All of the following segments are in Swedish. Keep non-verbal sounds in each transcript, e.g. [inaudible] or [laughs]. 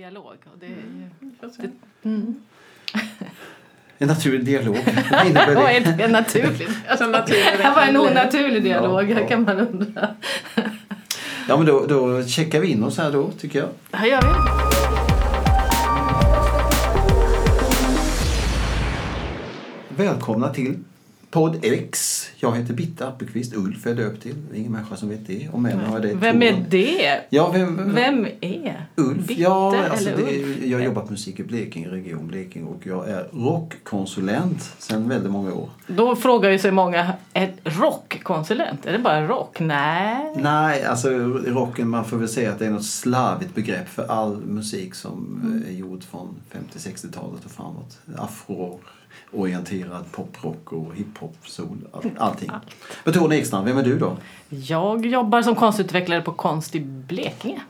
dialog. Och det är ju, Det, mm. En naturlig dialog. [laughs] Vad innebär det? är det naturligt? Alltså, naturligt. Det var en onaturlig dialog, Ja, ja. kan man undra. Ja, men då, då checkar vi in oss här då, tycker jag. Här gör vi. Välkomna till podd X. Jag heter Bitta Appelqvist. Ulf är döpt till. Det är ingen människa som vet det. Och med har det Vem är det? Ja, vem, Vem är? Ulf. Bitte ja, alltså eller det, Ulf? jag har jobbat med musik i Blekinge, Region Blekinge och jag är rockkonsulent sedan väldigt många år. Då frågar ju sig många, är rockkonsulent? Är det bara rock? Nej. Nej, alltså rocken, man får väl säga att det är något slarvigt begrepp för all musik som eh, är gjord från 50-60-talet och framåt. Afro-orienterad poprock och hiphop, all, allting. Men Tony Ekstrand, vem är du då? Jag jobbar som konstutvecklare på Konst i Blekinge.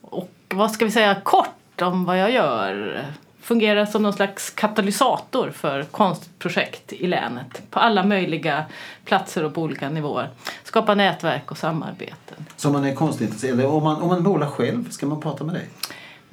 Och vad ska vi säga kort om vad jag gör? Fungerar som någon slags katalysator för konstprojekt i länet på alla möjliga platser och på olika nivåer. Skapa nätverk och samarbeten. Som man är konstintresserad om man, om man målar själv, ska man prata med dig?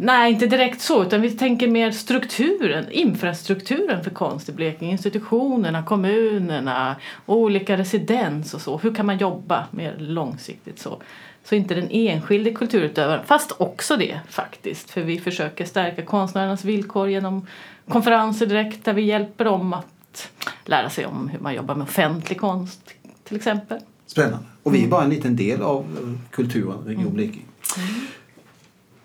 Nej, inte direkt så, utan vi tänker mer strukturen, infrastrukturen för konst i Blekinge. Institutionerna, kommunerna, olika residens och så. Hur kan man jobba mer långsiktigt så? Så inte den enskilde kulturutövaren, fast också det faktiskt. För vi försöker stärka konstnärernas villkor genom konferenser direkt där vi hjälper dem att lära sig om hur man jobbar med offentlig konst till exempel. Spännande. Och vi är bara en liten del av kulturen, Region Blekinge.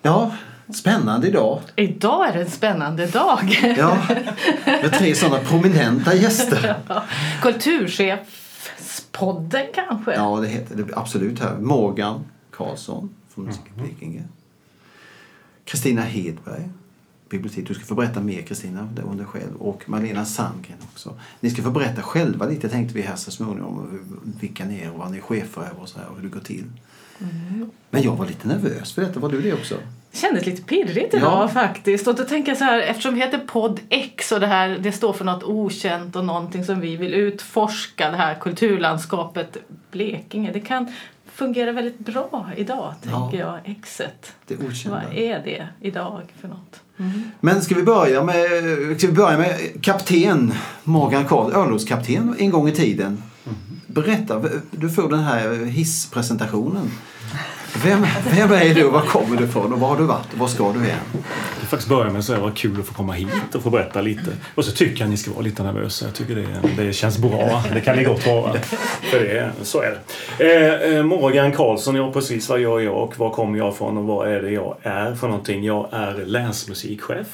Ja, spännande idag. Idag är det en spännande dag. Ja, vi har tre sådana prominenta gäster. [laughs] Kulturchefspodden kanske? Ja, det heter det absolut här. Morgan Karlsson från Musik i Blekinge. Kristina Hedberg, bibliotek. Du ska få berätta mer Kristina om dig själv. Och Malena Sandgren också. Ni ska få berätta själva lite tänkte vi här så småningom. om Vilka ni är och vad ni är chefer över och så här och hur det går till. Men jag var lite nervös för detta. Var du det också? Kändes lite pirrigt idag Ja. faktiskt. Och då tänker jag så här, eftersom vi heter podd X och det här det står för något okänt och någonting som vi vill utforska, det här kulturlandskapet Blekinge. Det kan fungera väldigt bra idag, Ja. tänker jag, Xet. Det okända. Vad är det idag för något? Men ska vi börja med, ska vi börja med kapten Morgan Karl, örlogskapten en gång i tiden. Berätta, du får den här hisspresentationen. Vem, vem är du var kommer du ifrån och var har du varit och var ska du igen? Jag vill faktiskt börja med att säga att det kul att få komma hit och få berätta lite. Och så tycker jag att ni ska vara lite nervösa. Jag tycker det, det känns bra. Det kan ni gott vara. För det, så är det. Eh, eh, Morgan Karlsson, ja precis vad gör jag och var kommer jag ifrån och vad är det jag är för någonting? Jag är länsmusikchef.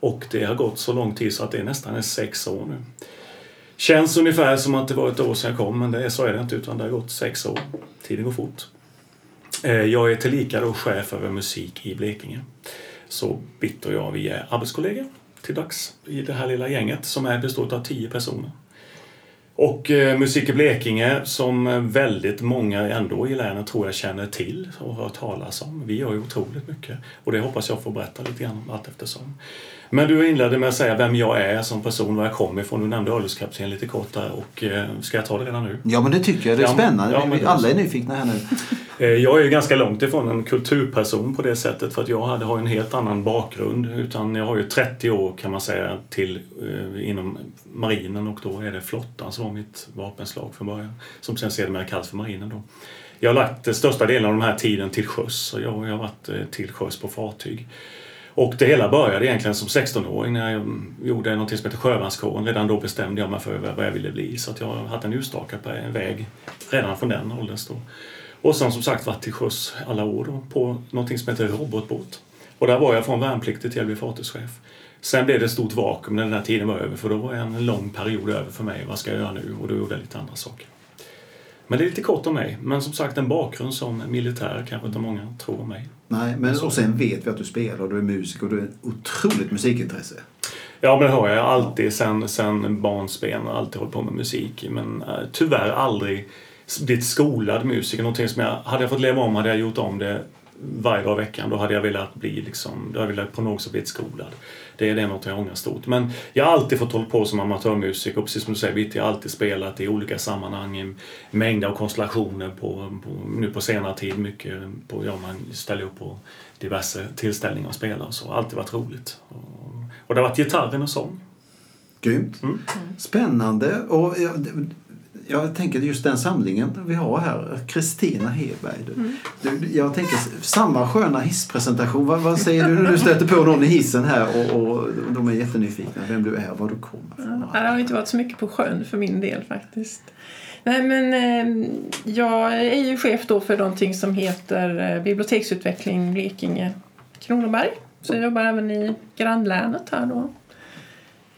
Och det har gått så lång tid så att det är nästan är sex år nu. Känns ungefär som att det var ett år sedan jag kom men det, är- så är det inte utan det har gått sex år. Tiden går fort. Eh, jag är tillika då chef över musik i Blekinge. Så Bitt och jag, vi är arbetskollegor till dags i det här lilla gänget som är består av tio personer. Och eh, Musik i Blekinge som väldigt många ändå i länet tror jag känner till och har hört talas om. Vi gör ju otroligt mycket och det hoppas jag får berätta lite grann om allt eftersom. Men du inledde med att säga vem jag är som person, var jag kommer ifrån. Du nämnde örlogskapten lite kort där och eh, ska jag ta det redan nu? Ja men det tycker jag, det är Ja, spännande. ja, det- Alla är nyfikna här nu. [laughs] Eh, Jag är ju ganska långt ifrån en kulturperson på det sättet för att jag hade, har en helt annan bakgrund. Utan jag har ju 30 år kan man säga till eh, inom marinen och då är det flottan som var mitt vapenslag från början. Som sen sedermera kallas för marinen då. Jag har lagt största delen av den här tiden till sjöss och jag, jag har varit eh, till sjöss på fartyg. Och det hela började egentligen som 16-åring när jag gjorde något som heter sjövärnskåren. Redan då bestämde jag mig för vad jag ville bli. Så att jag har haft en utstakad på en väg redan från den åldern. Då. Och sen som sagt varit till sjöss alla år då, på något som heter robotbåt. Och där var jag från värnpliktig till att bli fartygschef. Sen blev det ett stort vakuum när den här tiden var över för då var en lång period över för mig. Vad ska jag göra nu? Och då gjorde jag lite andra saker. Men det är lite kort om mig. Men som sagt en bakgrund som militär kanske inte många tror om mig. Nej, men och sen vet vi att du spelar och du är musiker och du är ett otroligt musikintresse. Ja, men det har jag alltid sen, sen barnsben och alltid hållit på med musik. Men eh, tyvärr aldrig blivit skolad musiker. Någonting som jag, hade jag fått leva om hade jag gjort om det varje dag i veckan, då hade jag velat bli liksom, då hade jag velat på något sätt bli skolad. Det är det något jag ångrar stort. Men jag har alltid fått hålla på som amatörmusiker och precis som du säger, jag har alltid spelat i olika sammanhang i mängder av konstellationer på, på, nu på senare tid. Mycket på, ja, man ställer upp på diverse tillställningar och spelar och så. Alltid varit roligt. Och, och det har varit gitarren och sång. Grymt. Mm. Spännande. Och jag, tänker just den samlingen vi har här, Kristina Hedberg. Mm. Du, jag tänker samma sköna hisspresentation. Vad, vad, säger du när du stöter på någon i hissen här och, och de är jättenyfikna vem du är, var du kommer ifrån? Ja, det har inte varit så mycket på sjön för min del faktiskt. Nej, men eh, jag är ju chef då för någonting som heter eh, Biblioteksutveckling Blekinge Kronoberg. Så jag jobbar även i grannlänet här då.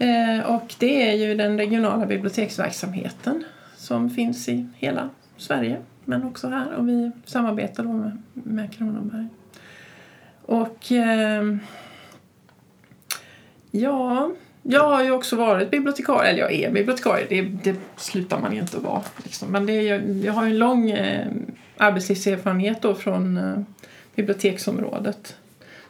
Eh, och det är ju den regionala biblioteksverksamheten som finns i hela Sverige men också här och vi samarbetar då med, med Kronoberg. Och eh, ja, jag har ju också varit bibliotekarie, eller jag är bibliotekarie, det, det slutar man ju inte att vara. Liksom. Men det jag, jag har en lång eh, arbetslivserfarenhet då från eh, biblioteksområdet.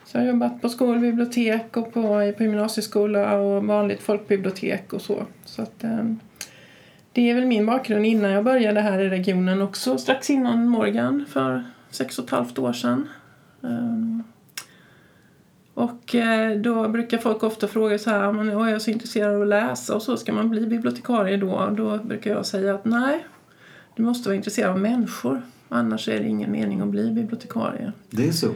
Så jag har jobbat på skolbibliotek och på, på gymnasieskola och vanligt folkbibliotek och så. så att, eh, det är väl min bakgrund innan jag började här i regionen också strax innan Morgan för sex och ett halvt år sedan. Um, och eh, då brukar folk ofta fråga så här, men jag är så intresserad av att läsa och så, ska man bli bibliotekarie då? Då brukar jag säga att nej, du måste vara intresserad av människor. Annars är det ingen mening att bli bibliotekarie. Det är så?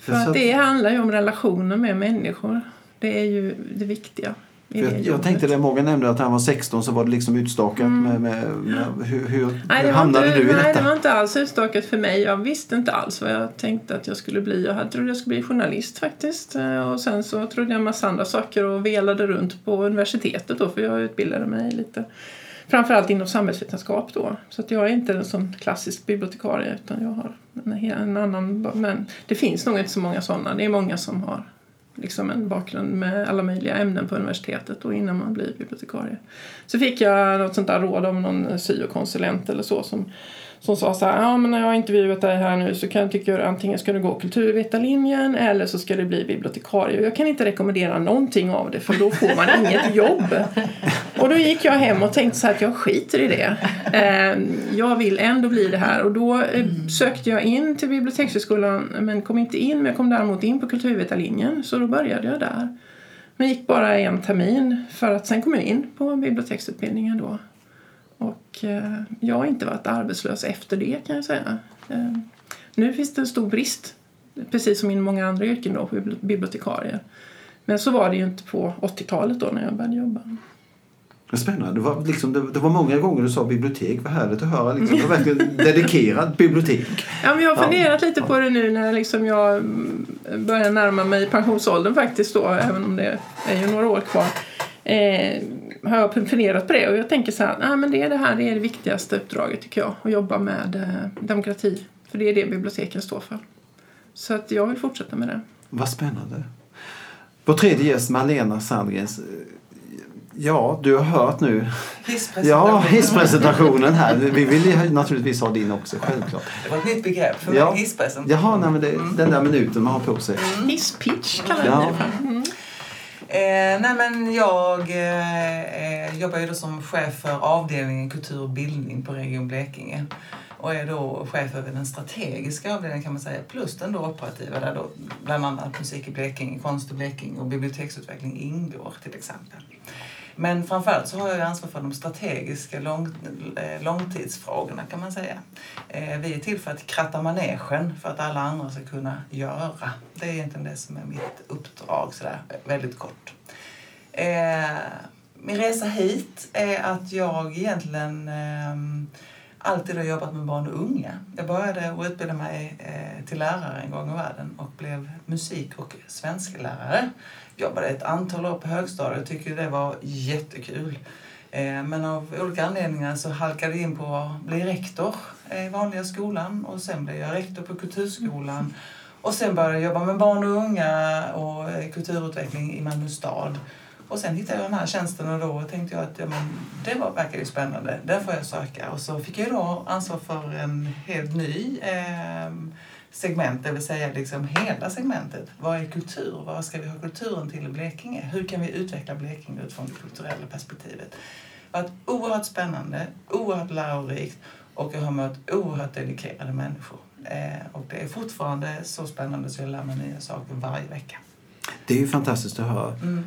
För att det handlar ju om relationer med människor. Det är ju det viktiga. Jag, jag, tänkte det, Morgan nämnde att han var 16 så var det liksom utstakat mm. med, med, med, hur, hur, nej, hamnade inte, du i nej, detta? Nej, det var inte alls utstakat för mig. Jag visste inte alls vad jag tänkte att jag skulle bli. Jag trodde jag skulle bli journalist faktiskt. Eh, och sen så trodde jag en massa andra saker och velade runt på universitetet då för jag utbildade mig lite. Framförallt inom samhällsvetenskap då. Så att jag är inte en sån klassisk bibliotekarie utan jag har en, en annan. Men det finns nog inte så många sådana. Det är många som har liksom en bakgrund med alla möjliga ämnen på universitetet och innan man blir bibliotekarie. Så fick jag något sånt där råd av någon syokonsulent eller så som som sa så här, ja men när jag har intervjuat dig här nu så kan jag tycka antingen ska du gå kulturvetarlinjen eller så ska du bli bibliotekarie. Jag kan inte rekommendera någonting av det för då får man [laughs] inget jobb. Och då gick jag hem och tänkte så här att jag skiter i det. Ehm, jag vill ändå bli det här och då eh, sökte jag in till Bibliotekshögskolan men kom inte in men jag kom däremot in på kulturvetarlinjen så då började jag där. Men gick bara en termin för att sen kom jag in på biblioteksutbildningen då. Och eh, jag har inte varit arbetslös efter det kan jag säga. Eh, nu finns det en stor brist, precis som inom många andra yrken då, på bibliotekarier. Men så var det ju inte på 80-talet då när jag började jobba. Spännande. Det var, liksom, det, det, var många gånger du sa bibliotek. Vad härligt att höra. Liksom. Det var verkligen dedikerat bibliotek. Ja, men jag har funderat ja. lite på det nu när liksom jag börjar närma mig pensionsåldern faktiskt då, även om det är ju några år kvar. Eh, har jag funderat på det och jag tänker så här, nej men det är det här, det är det viktigaste uppdraget tycker jag, att jobba med eh, demokrati. För det är det biblioteken står för. Så att jag vill fortsätta med det. Vad spännande. Vår tredje gäst, Malena Sandgrens. Ja, du har hört nu. Hisspresentationen. Ja, hisspresentationen här. Vi vill ju naturligtvis ha din också, självklart. Det var ett nytt begrepp för ja. mig, hisspresentation. Jaha, nej, men det, mm. den där minuten man har på sig. Mm. Hisspitch kallar vi ja. det mm. Eh, nej men jag eh, eh, jobbar ju då som chef för avdelningen kultur och bildning på Region Blekinge och är då chef över den strategiska avdelningen kan man säga, plus den då operativa där då bland annat musik i Blekinge, konst i Blekinge och biblioteksutveckling ingår till exempel. Men framförallt så har jag ansvar för de strategiska lång, eh, långtidsfrågorna kan man säga. Eh, vi är till för att kratta manegen för att alla andra ska kunna göra. Det är egentligen det som är mitt uppdrag sådär väldigt kort. Eh, min resa hit är att jag egentligen ehm, alltid har jobbat med barn och unga. Jag började att utbilda mig till lärare en gång i världen och blev musik och svensklärare jobbade ett antal år på högstadiet och tyckte det var jättekul. Eh, men av olika anledningar så halkade jag in på att bli rektor i vanliga skolan och sen blev jag rektor på kulturskolan. Och sen började jag jobba med barn och unga och eh, kulturutveckling i Malmö stad. Och sen hittade jag den här tjänsten och då tänkte jag att ja, men det var, verkar ju spännande, Den får jag söka. Och så fick jag då ansvar för en helt ny eh, segment, det vill säga liksom hela segmentet. Vad är kultur? Vad ska vi ha kulturen till i Blekinge? Hur kan vi utveckla Blekinge utifrån det kulturella perspektivet? Det har varit oerhört spännande, oerhört lärorikt och jag har mött oerhört dedikerade människor. Eh, och det är fortfarande så spännande så jag lär mig nya saker varje vecka. Det är ju fantastiskt att höra. Mm.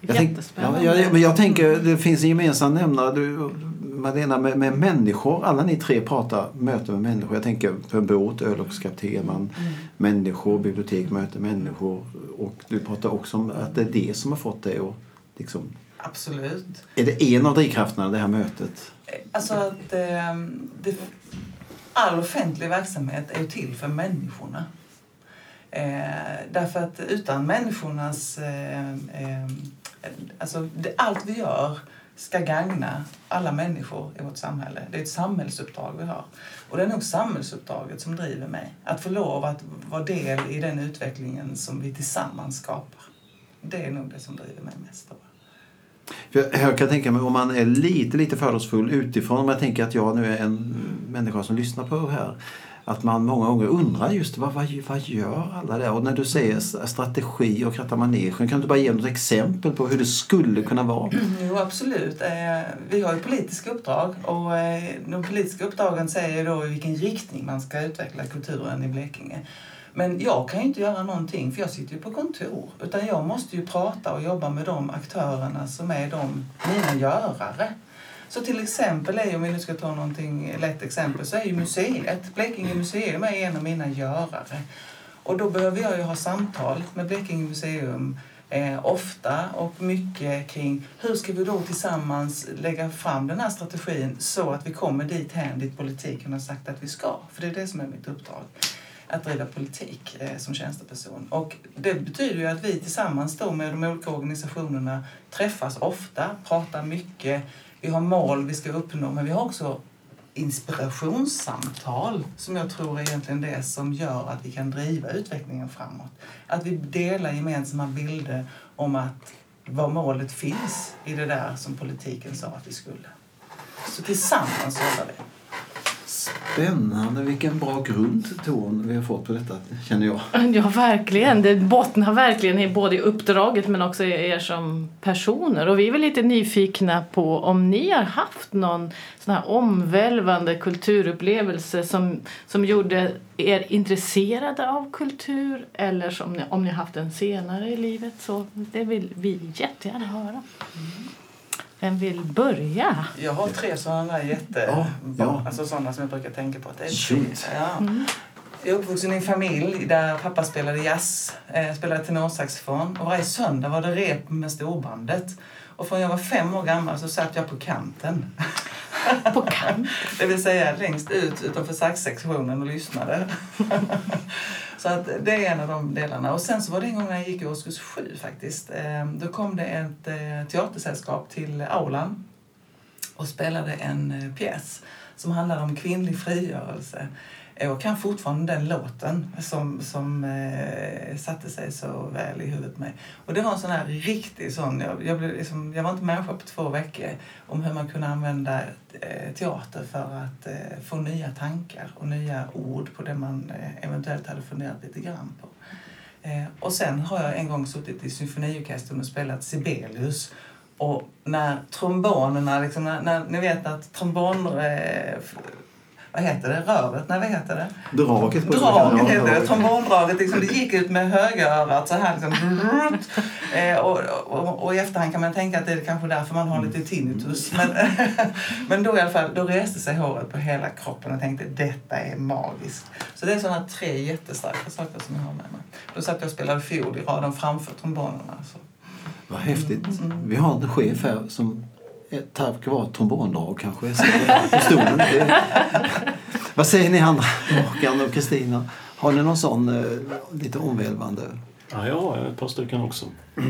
Jag, tänk, ja, Jättespännande. jag, men jag tänker, det finns en gemensam nämnare. Du, Malena, med, med människor. Alla ni tre pratar möten med människor. Jag tänker på en båt, örlogskapten, man, människor, bibliotek möter människor. Och du pratar också om att det är det som har fått dig att liksom, Absolut. Är det en av drivkrafterna, det här mötet? Alltså att det, all offentlig verksamhet är ju till för människorna. Eh, därför att utan människornas... Eh, eh, alltså det, allt vi gör ska gagna alla människor i vårt samhälle. Det är ett samhällsuppdrag vi har. Och det är nog samhällsuppdraget som driver mig. Att få lov att vara del i den utvecklingen som vi tillsammans skapar. Det är nog det som driver mig mest. Tror. För jag kan tänka mig om man är lite, lite fördomsfull utifrån. Om jag tänker att jag nu är en människa som lyssnar på det här. Att man många gånger undrar just vad, vad, vad gör alla där? Och när du säger strategi och kratta manegen, kan du bara ge något exempel på hur det skulle kunna vara? [clears throat] Jo, absolut. Eh, vi har ju politiska uppdrag och eh, de politiska uppdragen säger då i vilken riktning man ska utveckla kulturen i Blekinge. Men jag kan ju inte göra någonting för jag sitter ju på kontor. Utan jag måste ju prata och jobba med de aktörerna som är de mina görare. Så till exempel är, om vi nu ska ta någonting lätt exempel, så är ju museet, Blekinge museum är en av mina görare. Och då behöver jag ju ha samtal med Blekinge museum eh, ofta och mycket kring hur ska vi då tillsammans lägga fram den här strategin så att vi kommer dit hän dit politiken har sagt att vi ska. För det är det som är mitt uppdrag att driva politik eh, som tjänsteperson. Och det betyder ju att vi tillsammans då med de olika organisationerna träffas ofta, pratar mycket. Vi har mål vi ska uppnå, men vi har också inspirationssamtal som jag tror är egentligen det som gör att vi kan driva utvecklingen framåt. Att vi delar gemensamma bilder om att vad målet finns i det där som politiken sa att vi skulle. Så tillsammans jobbar vi. Spännande, vilken bra grundton vi har fått på detta känner jag. [laughs] Ja, verkligen. Det bottnar verkligen i både i uppdraget men också i er som personer. Och vi är väl lite nyfikna på om ni har haft någon sån här omvälvande kulturupplevelse som, som gjorde er intresserade av kultur eller som ni, om ni har haft den senare i livet. Så det vill vi jättegärna höra. Mm. Vem vill börja? Jag har tre sådana där jätte... Ja, ja. Alltså sådana som jag brukar tänka på. Att det är Shoot. Ja. Jag är uppvuxen i en familj där pappa spelade jazz, eh, spelade tenorsaxofon. Och varje söndag var det rep med storbandet. Och från jag var fem år gammal så satt jag på kanten. På kant. Det vill säga längst ut utanför saxsektionen och lyssnade. så att det är en av de delarna. Och sen så var det en gång när jag gick i årskurs sju faktiskt. Ehm, då kom det ett eh, teatersällskap till aulan och spelade en eh, pjäs som handlade om kvinnlig frigörelse. Jag kan fortfarande den låten som, som eh, satte sig så väl i huvudet på mig. Och det var en sån här riktig sån, jag, jag, blev liksom, jag var inte människa på två veckor, om hur man kunde använda eh, teater för att eh, få nya tankar och nya ord på det man eh, eventuellt hade funderat lite grann på. Eh, och sen har jag en gång suttit i symfoniorkestern och spelat Sibelius. Och när trombonerna, liksom, när, när, ni vet att trombon... Eh, vad heter det? Röret? Nej, vad heter det? Draget Draget heter det. Trombondraget. Liksom, det gick ut med höga örat så här. Liksom, eh, och, och, och i efterhand kan man tänka att det är kanske därför man har lite tinnitus. Men, [laughs] men då i alla fall, då reste sig håret på hela kroppen och tänkte detta är magiskt. Så det är sådana tre jättestarka saker som jag har med mig. Då satt jag och spelade fiol i raden framför trombonerna. Så. Vad häftigt. Vi har en chef här som Eh, är- tack vare trombondrag kanske stolen. Det- Vad säger ni andra, Morgan och Kristina? Har ni någon sån eh, lite omvälvande? Ja, jag har ett par stycken också. [clears throat]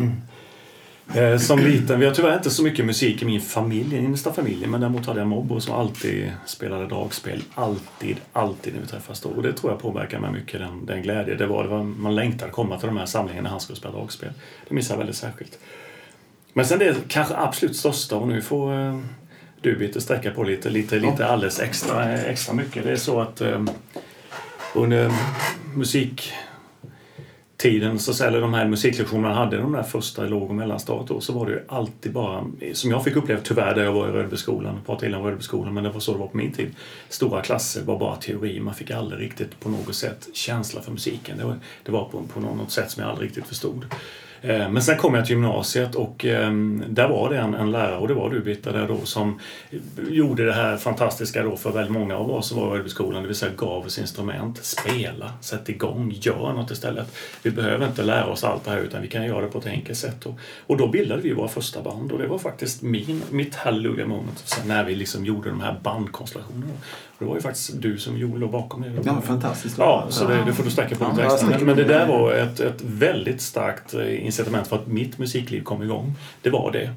Eh, Som liten, vi har tyvärr inte så mycket musik i min familj, i innersta familjen, men däremot hade jag morbror som alltid spelade dragspel. Alltid, alltid när vi träffas då. Och det tror jag påverkar mig mycket, den, den glädje det var. Det var. Man längtade komma till de här samlingarna när han skulle spela dragspel. Det missar jag väldigt särskilt. Men sen det kanske absolut största, och nu får eh, du Bitte sträcka på lite, lite, lite alldeles extra, extra mycket. Det är så att eh, under musik tiden, så, eller de här musiklektionerna hade de där första låg och mellanstadiet så var det ju alltid bara, som jag fick uppleva tyvärr där jag var i Rödebyskolan, jag pratade illa om Rödebyskolan, men det var så det var på min tid. Stora klasser var bara teori, man fick aldrig riktigt på något sätt känsla för musiken. Det var, det var på, på något sätt som jag aldrig riktigt förstod. Eh, men sen kom jag till gymnasiet och ehm, där var det en, en lärare, och det var du Britta, där då, som gjorde det här fantastiska då för väldigt många av oss som var i skolan, det vill säga gav oss instrument, spela, sätt igång, gör något istället. Vi behöver inte lära oss allt det här utan vi kan göra det på ett enkelt sätt. Och, och då bildade vi våra första band och det var faktiskt min, mitt hallelujah moment när vi liksom gjorde de här bandkonstellationerna. Och det var ju faktiskt du som låg bakom det. Ja, fantastiskt. Ja, så det, det får du sträcka på lite Ja, extra. Men, men det där var ett, ett väldigt starkt eh, incitament för att mitt musikliv kom igång. Det var det.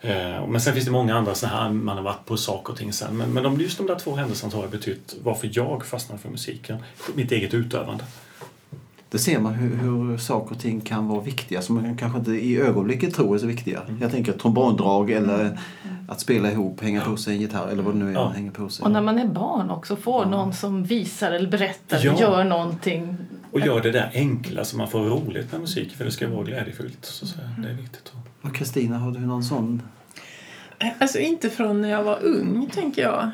Eh, Men sen finns det många andra sådana här, man har varit på saker och ting sen. Men, men just de där två händelserna har betytt varför jag fastnade för musiken. Mitt eget utövande. Det ser man hur, hur saker och ting kan vara viktiga som man kanske inte i ögonblicket tror är så viktiga. Mm. Jag tänker trombondrag eller att spela ihop, hänga på sig en gitarr eller vad det nu är Ja. hänger på sig. Och när man är barn också får någon som visar eller berättar, Ja. gör någonting. Och gör det där enkla så man får roligt med musik för det ska vara glädjefyllt. Så att säga. Det är viktigt. Och Kristina, har du någon sån? Alltså inte från när jag var ung, tänker jag.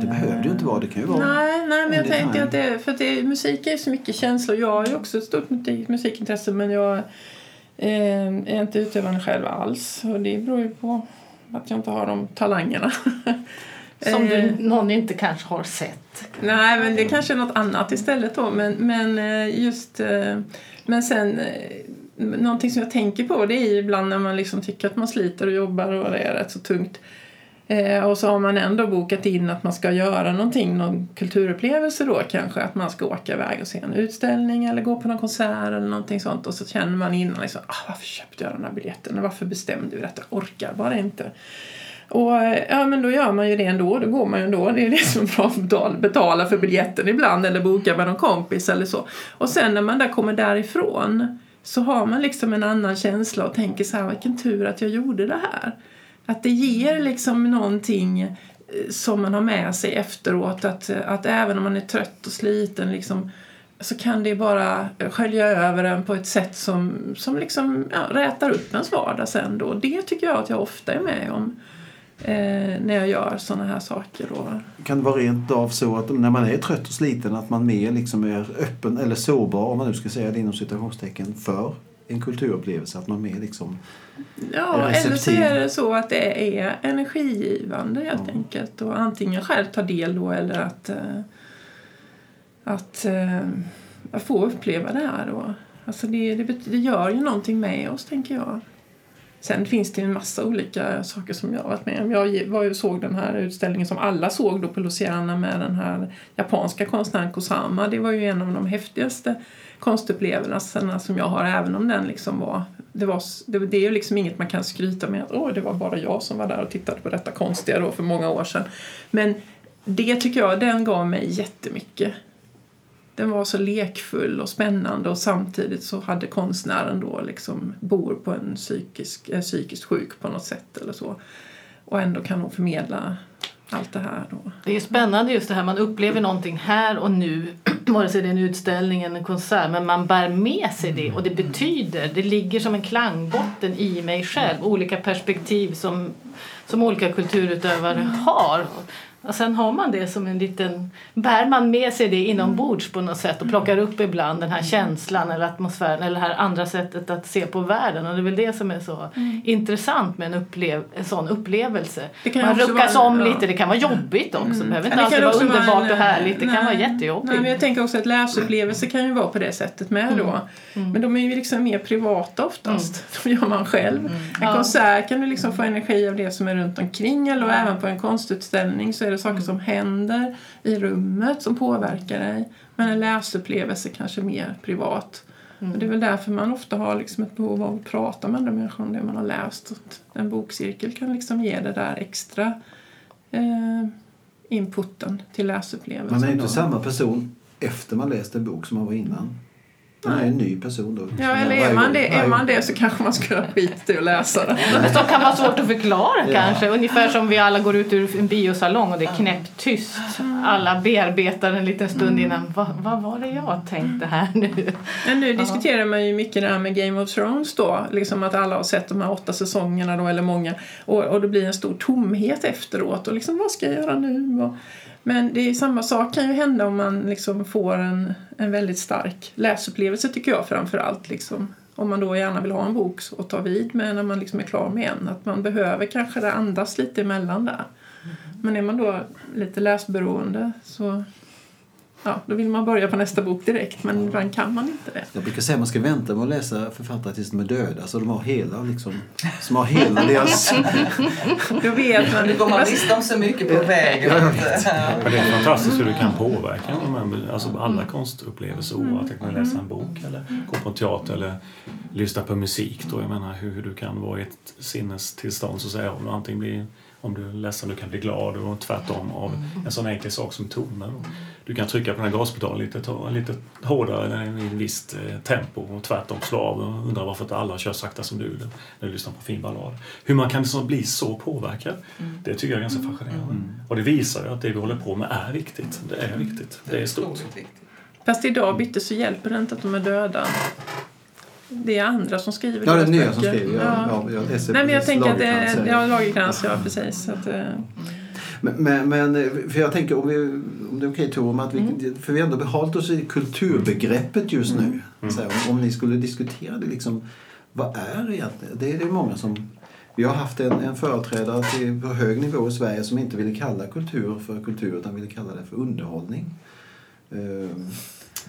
Det behöver ju inte vara, det kan ju vara... Nej, nej men jag tänker att det, för att det, musik är så mycket känslor. Jag har ju också ett stort musik- musikintresse men jag eh, är inte utövande själv alls. Och det beror ju på att jag inte har de talangerna. [laughs] Som Eh, du, någon inte kanske har sett. Nej, men det kanske är något annat istället då. Men, men eh, just... eh, Men sen... eh, Någonting som jag tänker på det är ju ibland när man liksom tycker att man sliter och jobbar och det är rätt så tungt. Eh, och så har man ändå bokat in att man ska göra någonting, någon kulturupplevelse då kanske. Att man ska åka iväg och se en utställning eller gå på någon konsert eller någonting sånt. Och så känner man innan liksom, ah, varför köpte jag den här biljetten? Varför bestämde vi detta? Jag orkar bara inte. Och eh, ja, men då gör man ju det ändå. Då går man ju ändå. Det är det som är bra betala- betala för biljetten ibland eller boka med någon kompis eller så. Och sen när man där kommer därifrån så har man liksom en annan känsla och tänker så här, vilken tur att jag gjorde det här. Att det ger liksom någonting eh, som man har med sig efteråt. Att, att även om man är trött och sliten liksom, så kan det bara skölja över en på ett sätt som, som liksom, ja, rätar upp ens vardag sen då. Det tycker jag att jag ofta är med om eh, när jag gör såna här saker. Då. Kan det vara rent av så att när man är trött och sliten att man mer liksom är öppen eller sårbar, om man nu ska säga det inom citationstecken, för en kulturupplevelse? Att man mer liksom... Ja, eller så är det så att det är energigivande helt enkelt. Och antingen själv ta del då eller att, eh, att, eh, att få uppleva det här då. Alltså det, det, det gör ju någonting med oss tänker jag. Sen finns det en massa olika saker som jag har varit med om. Jag var ju såg den här utställningen som alla såg då på Luciana med den här japanska konstnären Kusama. Det var ju en av de häftigaste konstupplevelserna som jag har även om den liksom var det, var, det, det är ju liksom inget man kan skryta med att Åh, det var bara jag som var där och tittade på detta konstiga då för många år sedan. Men det tycker jag, den gav mig jättemycket. Den var så lekfull och spännande och samtidigt så hade konstnären då liksom bor på en psykisk, är psykiskt sjuk på något sätt eller så. Och ändå kan hon förmedla allt det här då. Det är spännande just det här, man upplever någonting här och nu, [clears throat] vare sig det är en utställning eller en konsert, men man bär med sig det och det betyder, det ligger som en klangbotten i mig själv, olika perspektiv som, som olika kulturutövare har. Och sen har man det som en liten, bär man med sig det inombords på något sätt och plockar upp ibland den här känslan eller atmosfären eller det här andra sättet att se på världen och det är väl det som är så intressant med en, upplev, en sån upplevelse. Det kan Man ruckas vara- om ja. lite, det kan vara jobbigt också. Det behöver inte Ja, alltid kan vara underbart en, och härligt, det kan nej, vara jättejobbigt. Nej, men jag tänker också att läsupplevelse kan ju vara på det sättet med då. Mm. Men de är ju liksom mer privata oftast. De gör man själv. En Mm. Ja. konsert kan du liksom få energi av det som är runt omkring eller även på en konstutställning så är det saker som händer i rummet som påverkar dig. Men en läsupplevelse kanske mer privat. Mm. Det är väl därför man ofta har liksom ett behov av att prata med andra människor om det man har läst. En bokcirkel kan liksom ge det där extra eh, inputen till läsupplevelsen. Man är inte då. samma person efter man läst en bok som man var innan. Man är en ny person då. Ja, eller är man, det, är man det så kanske man ska göra skit i att läsa den. Men så kan vara svårt att förklara Ja. kanske. Ungefär som vi alla går ut ur en biosalong och det är knäpptyst. alla bearbetar en liten stund innan. Vad, vad var det jag tänkte här nu? Men nu diskuterar man ju mycket det här med Game of Thrones då. Liksom att alla har sett de här åtta säsongerna då, eller många. Och, och det blir en stor tomhet efteråt. Och liksom, vad ska jag göra nu? Och, men det är samma sak kan ju hända om man liksom får en, en väldigt stark läsupplevelse tycker jag framför allt. Liksom. Om man då gärna vill ha en bok att ta vid med när man liksom är klar med en. Att man behöver kanske det andas lite emellan där. Men är man då lite läsberoende så ja, då vill man börja på nästa bok direkt. Men ibland kan man inte det. Jag brukar säga att man ska vänta med att läsa författare tills de är döda. Så de har hela, liksom, som har hela deras... [laughs] Då vet man. Nu går man miste om så mycket på vägen. Ja, jag det är fantastiskt hur du kan påverka alltså alla konstupplevelser oavsett om du läser en bok eller gå på en teater eller lyssna på musik. Då. Jag menar hur, hur du kan vara i ett sinnestillstånd så att säga. Om du antingen blir om du är ledsen du kan bli glad och tvärtom av en sån enkel sak som toner. Du kan trycka på den här gaspedalen lite, ta- lite hårdare i ett visst tempo och tvärtom slå av och undra varför inte alla kör sakta som du när du lyssnar på fin ballad. Hur man kan liksom bli så påverkad, det tycker jag är ganska fascinerande. Och det visar ju att det vi håller på med är viktigt. Det är viktigt. Det är stort. Fast idag bytte så hjälper det inte att de är döda. Det är andra som skriver Ja, det är nya som skriver. Ja, ja, läser Nej, men jag tänker att det är... Ja, Lagercrantz, ja precis. Så att, eh, Men, men, för jag tänker om, vi, om det är okej om att vi, Mm. för vi har ändå behållit oss i kulturbegreppet just nu. Så här, om, om ni skulle diskutera det liksom, vad är egentligen, det är det många som vi har haft en, en företrädare till, på hög nivå i Sverige som inte ville kalla kultur för kultur utan ville kalla det för underhållning. Ehm,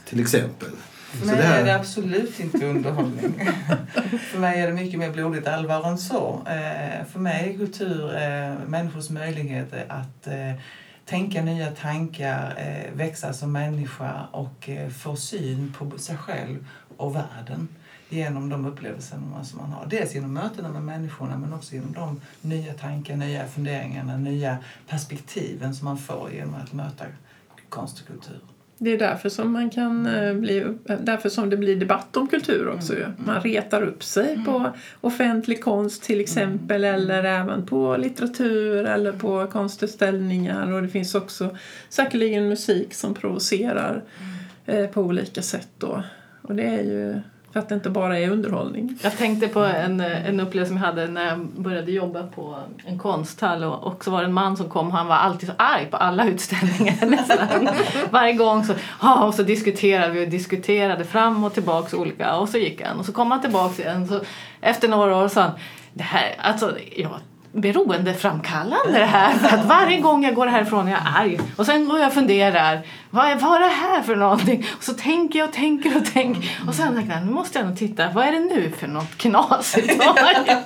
till exempel. För mig det här- är det absolut inte underhållning. [laughs] för mig är det mycket mer blodigt allvar än så. Eh, för mig är kultur eh, människors möjligheter att eh, tänka nya tankar, växa som människa och få syn på sig själv och världen genom de upplevelser som man har. Dels genom mötena med människorna men också genom de nya tankar, nya funderingarna, nya perspektiven som man får genom att möta konst och kultur. Det är därför som man kan eh, bli, därför som det blir debatt om kultur också ju. Man retar upp sig på offentlig konst till exempel eller även på litteratur eller på konstutställningar. Och det finns också säkerligen musik som provocerar eh, på olika sätt då. Och det är ju för att det inte bara är underhållning. Jag tänkte på en, en upplevelse som jag hade när jag började jobba på en konsthall och, och så var det en man som kom och han var alltid så arg på alla utställningar [laughs] nästan. Varje gång så, ah, och så diskuterade vi och diskuterade fram och tillbaks olika och så gick han och så kom han tillbaks igen så efter några år sa han det här, alltså jag beroendeframkallande det här. För att varje gång jag går härifrån är jag arg. Och sen går jag och funderar. Vad är, vad är det här för någonting? Och så tänker jag och tänker och tänker. Och sen tänker jag, nu måste jag nog titta. Vad är det nu för något knasigt?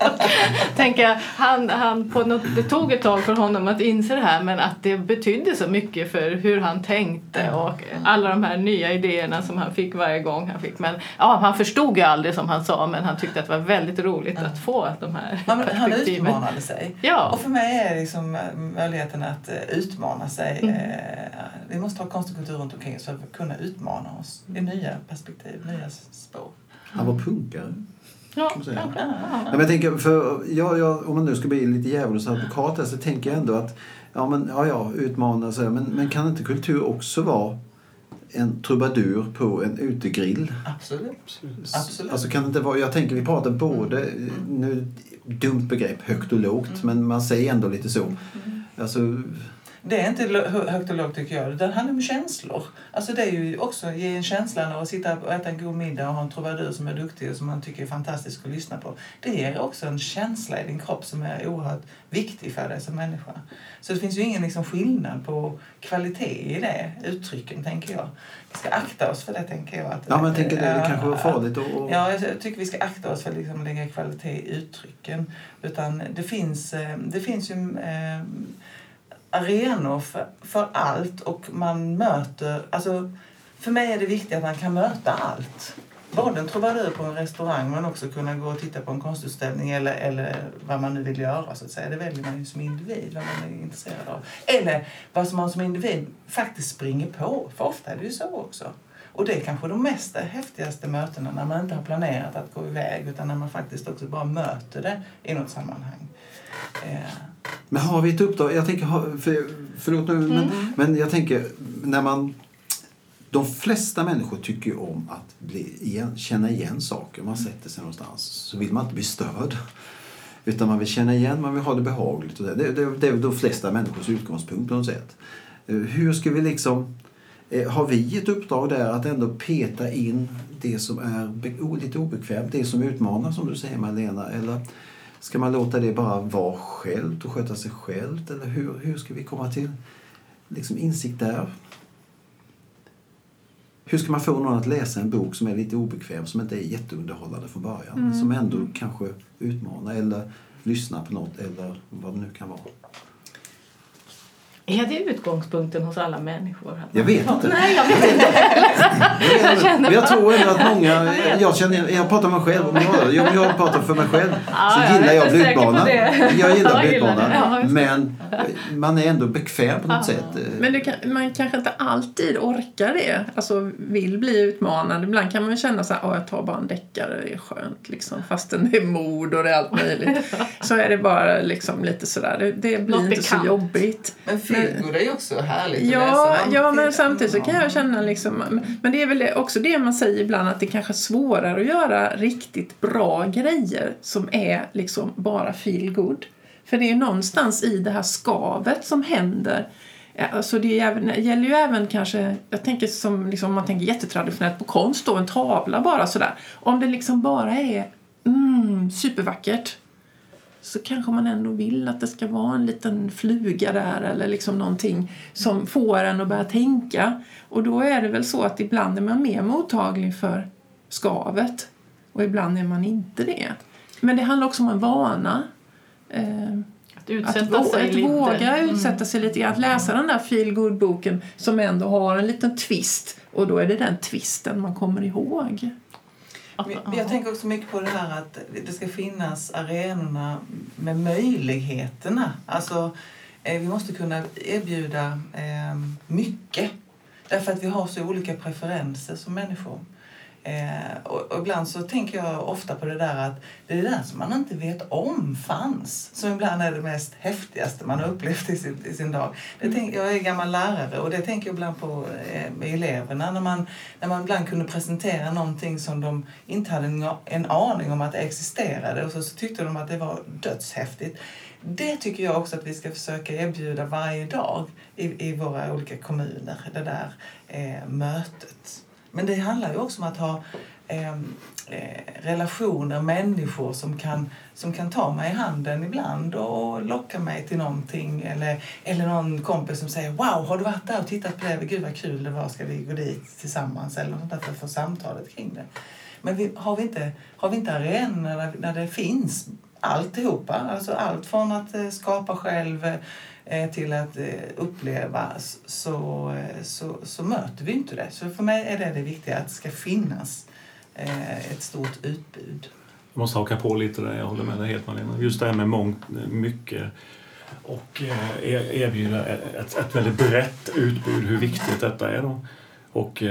[laughs] tänker jag, han, han på något, det tog ett tag för honom att inse det här. Men att det betydde så mycket för hur han tänkte. Och alla de här nya idéerna som han fick varje gång han fick. Men ja, han förstod ju aldrig som han sa. Men han tyckte att det var väldigt roligt att få de här Han, han utmanade sig. Ja. Och för mig är liksom eh, möjligheten att eh, utmana sig. Mm. Eh, Vi måste ha konst och kultur runt omkring oss för att kunna utmana oss i nya perspektiv, nya spår. Han var punkare. Ja, kan säga. Ja, men jag tänker, för jag, jag, om man nu ska bli lite djävulens advokat så tänker jag ändå att ja, men, ja, ja, utmana sig. Men, men kan inte kultur också vara en trubadur på en utegrill? Absolut. Absolut. Alltså kan det inte vara, jag tänker vi pratar både, nu dumt begrepp, högt och lågt, men man säger ändå lite så. Alltså, Det är inte högt och lågt tycker jag. Det handlar om känslor. Alltså det är ju också ge en känsla av att sitta och äta en god middag och ha en trubadur som är duktig och som man tycker är fantastisk att lyssna på. Det ger också en känsla i din kropp som är oerhört viktig för dig som människa. Så det finns ju ingen liksom skillnad på kvalitet i det uttrycken, tänker jag. Vi ska akta oss för det, tänker jag. Att, ja men tänker det, det kanske var farligt att... att- Ja, jag tycker vi ska akta oss för att liksom lägga kvalitet i uttrycken. Utan det finns, eh, det finns ju eh, arenor för, för allt och man möter... Alltså, för mig är det viktigt att man kan möta allt. Både en trubadur på en restaurang men också kunna gå och titta på en konstutställning eller, eller vad man nu vill göra. så att säga. Det väljer man ju som individ vad man är intresserad av. Eller vad som man som individ faktiskt springer på. För ofta är det ju så också. Och det är kanske de mest häftigaste mötena när man inte har planerat att gå iväg utan när man faktiskt också bara möter det i något sammanhang. Eh, Men har vi ett uppdrag? Jag tänker, för, förlåt nu, men, men jag tänker när man... De flesta människor tycker om att bli igen, känna igen saker. Man sätter sig någonstans så vill man inte bli störd. Utan man vill känna igen, man vill ha det behagligt. Och det, det, det, är de flesta människors utgångspunkt på något sätt. Eh, Hur ska vi liksom... eh, Har vi ett uppdrag där att ändå peta in det som är lite obekvämt, det som utmanar som du säger Malena? Eller ska man låta det bara vara självt och sköta sig självt? Eller hur, hur ska vi komma till liksom insikt där? Hur ska man få någon att läsa en bok som är lite obekväm, som inte är jätteunderhållande från början, men som ändå kanske utmanar eller lyssnar på något eller vad det nu kan vara? Är det utgångspunkten hos alla människor? att Jag vet inte. Nej, jag vet inte. Jag, känner men jag tror ändå att många, jag, känner, jag pratar med mig själv, om jag, om jag pratar för mig själv Ja, så är gillar jag. Jag gillar Jag gillar. Ja, just Men man är ändå bekväm på något Ja. sätt. Men det kan, man kanske inte alltid orkar det, alltså vill bli utmanad. Ibland kan man känna så här, "Åh, jag tar bara en deckare, det är skönt liksom. Fastän det är mord och det är allt möjligt. [laughs] Så är det bara liksom lite sådär, det, det blir Något inte bekant. så jobbigt. men feelgood är ju också härligt att Ja, läsa. ja, men samtidigt så kan jag känna liksom, men det är väl också det man säger ibland att det kanske är svårare att göra riktigt bra grejer som är liksom bara feel good. För det är någonstans i det här skavet som händer. Alltså det, även, det gäller ju även kanske, jag tänker som liksom, om man tänker jättetraditionellt på konst då, en tavla bara sådär. Om det liksom bara är mm, supervackert så kanske man ändå vill att det ska vara en liten fluga där eller liksom någonting som får en att börja tänka. Och då är det väl så att ibland är man mer mottaglig för skavet och ibland är man inte det. Men det handlar också om en vana. Eh, Att att, utsätta vå- sig att lite. våga Mm. utsätta sig lite grann. Att läsa den där feel boken som ändå har en liten twist. Och då är det den twisten man kommer ihåg. Men Jag, jag tänker också mycket på det här att det ska finnas arenorna med möjligheterna. Alltså, eh, vi måste kunna erbjuda eh, mycket. Därför att vi har så olika preferenser som människor. Eh, och, och ibland så tänker jag ofta på det där att det är det där som man inte vet om fanns. Som ibland är det mest häftigaste man har upplevt i sin, i sin dag. Det tänk, jag är gammal lärare och det tänker jag ibland på eh, med eleverna. När man, när man ibland kunde presentera någonting som de inte hade en, en aning om att det existerade och så, så tyckte de att det var dödshäftigt. Det tycker jag också att vi ska försöka erbjuda varje dag i, i våra olika kommuner, det där eh, mötet. Men det handlar ju också om att ha ehm, eh, relationer, människor som kan, som kan ta mig i handen ibland och locka mig till någonting. Eller, eller någon kompis som säger Wow, har du varit där och tittat på det? Gud vad kul det var, ska vi gå dit tillsammans? Eller något där för att få samtalet kring det. Men vi, har, vi inte, har vi inte arenor där, där det finns alltihopa? Alltså allt från att eh, skapa själv eh, Eh, till att eh, uppleva så, eh, så, så möter vi inte det. Så för mig är det det viktiga, att det ska finnas ett stort utbud. Jag måste haka på lite där, jag håller med dig helt Malena. Just det här med mångt, mycket och e-, erbjuda ett, ett väldigt brett utbud, hur viktigt detta är då. Och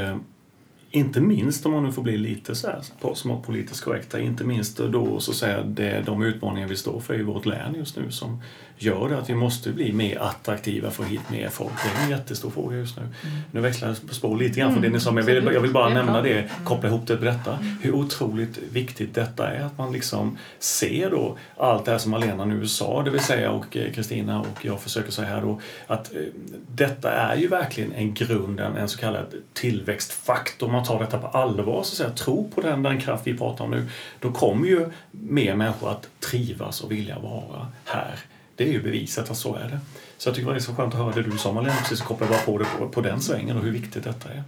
inte minst om man nu får bli lite så här smått politiskt korrekta, inte minst då så att säga det de utmaningar vi står för i vårt län just nu som gör det att vi måste bli mer attraktiva för att hit mer folk. Det är en jättestor fråga just nu. Nu växlar jag spår lite grann från det ni sa, men jag vill, jag vill bara Mm, nämna det koppla ihop det med detta. Hur otroligt viktigt detta är, att man liksom ser då allt det här som Malena nu sa, det vill säga, och eh, Kristina och jag försöker säga här då, att eh, detta är ju verkligen en grund, en, så kallad tillväxtfaktor. Om man tar detta på allvar, så att säga, tro på den, den kraft vi pratar om nu, då kommer ju mer människor att trivas och vilja vara här. Det är ju bevisat att så är det. Så jag tycker det var så skönt att höra det du sa Malena, precis koppla bara på det på, på den svängen och hur viktigt detta är.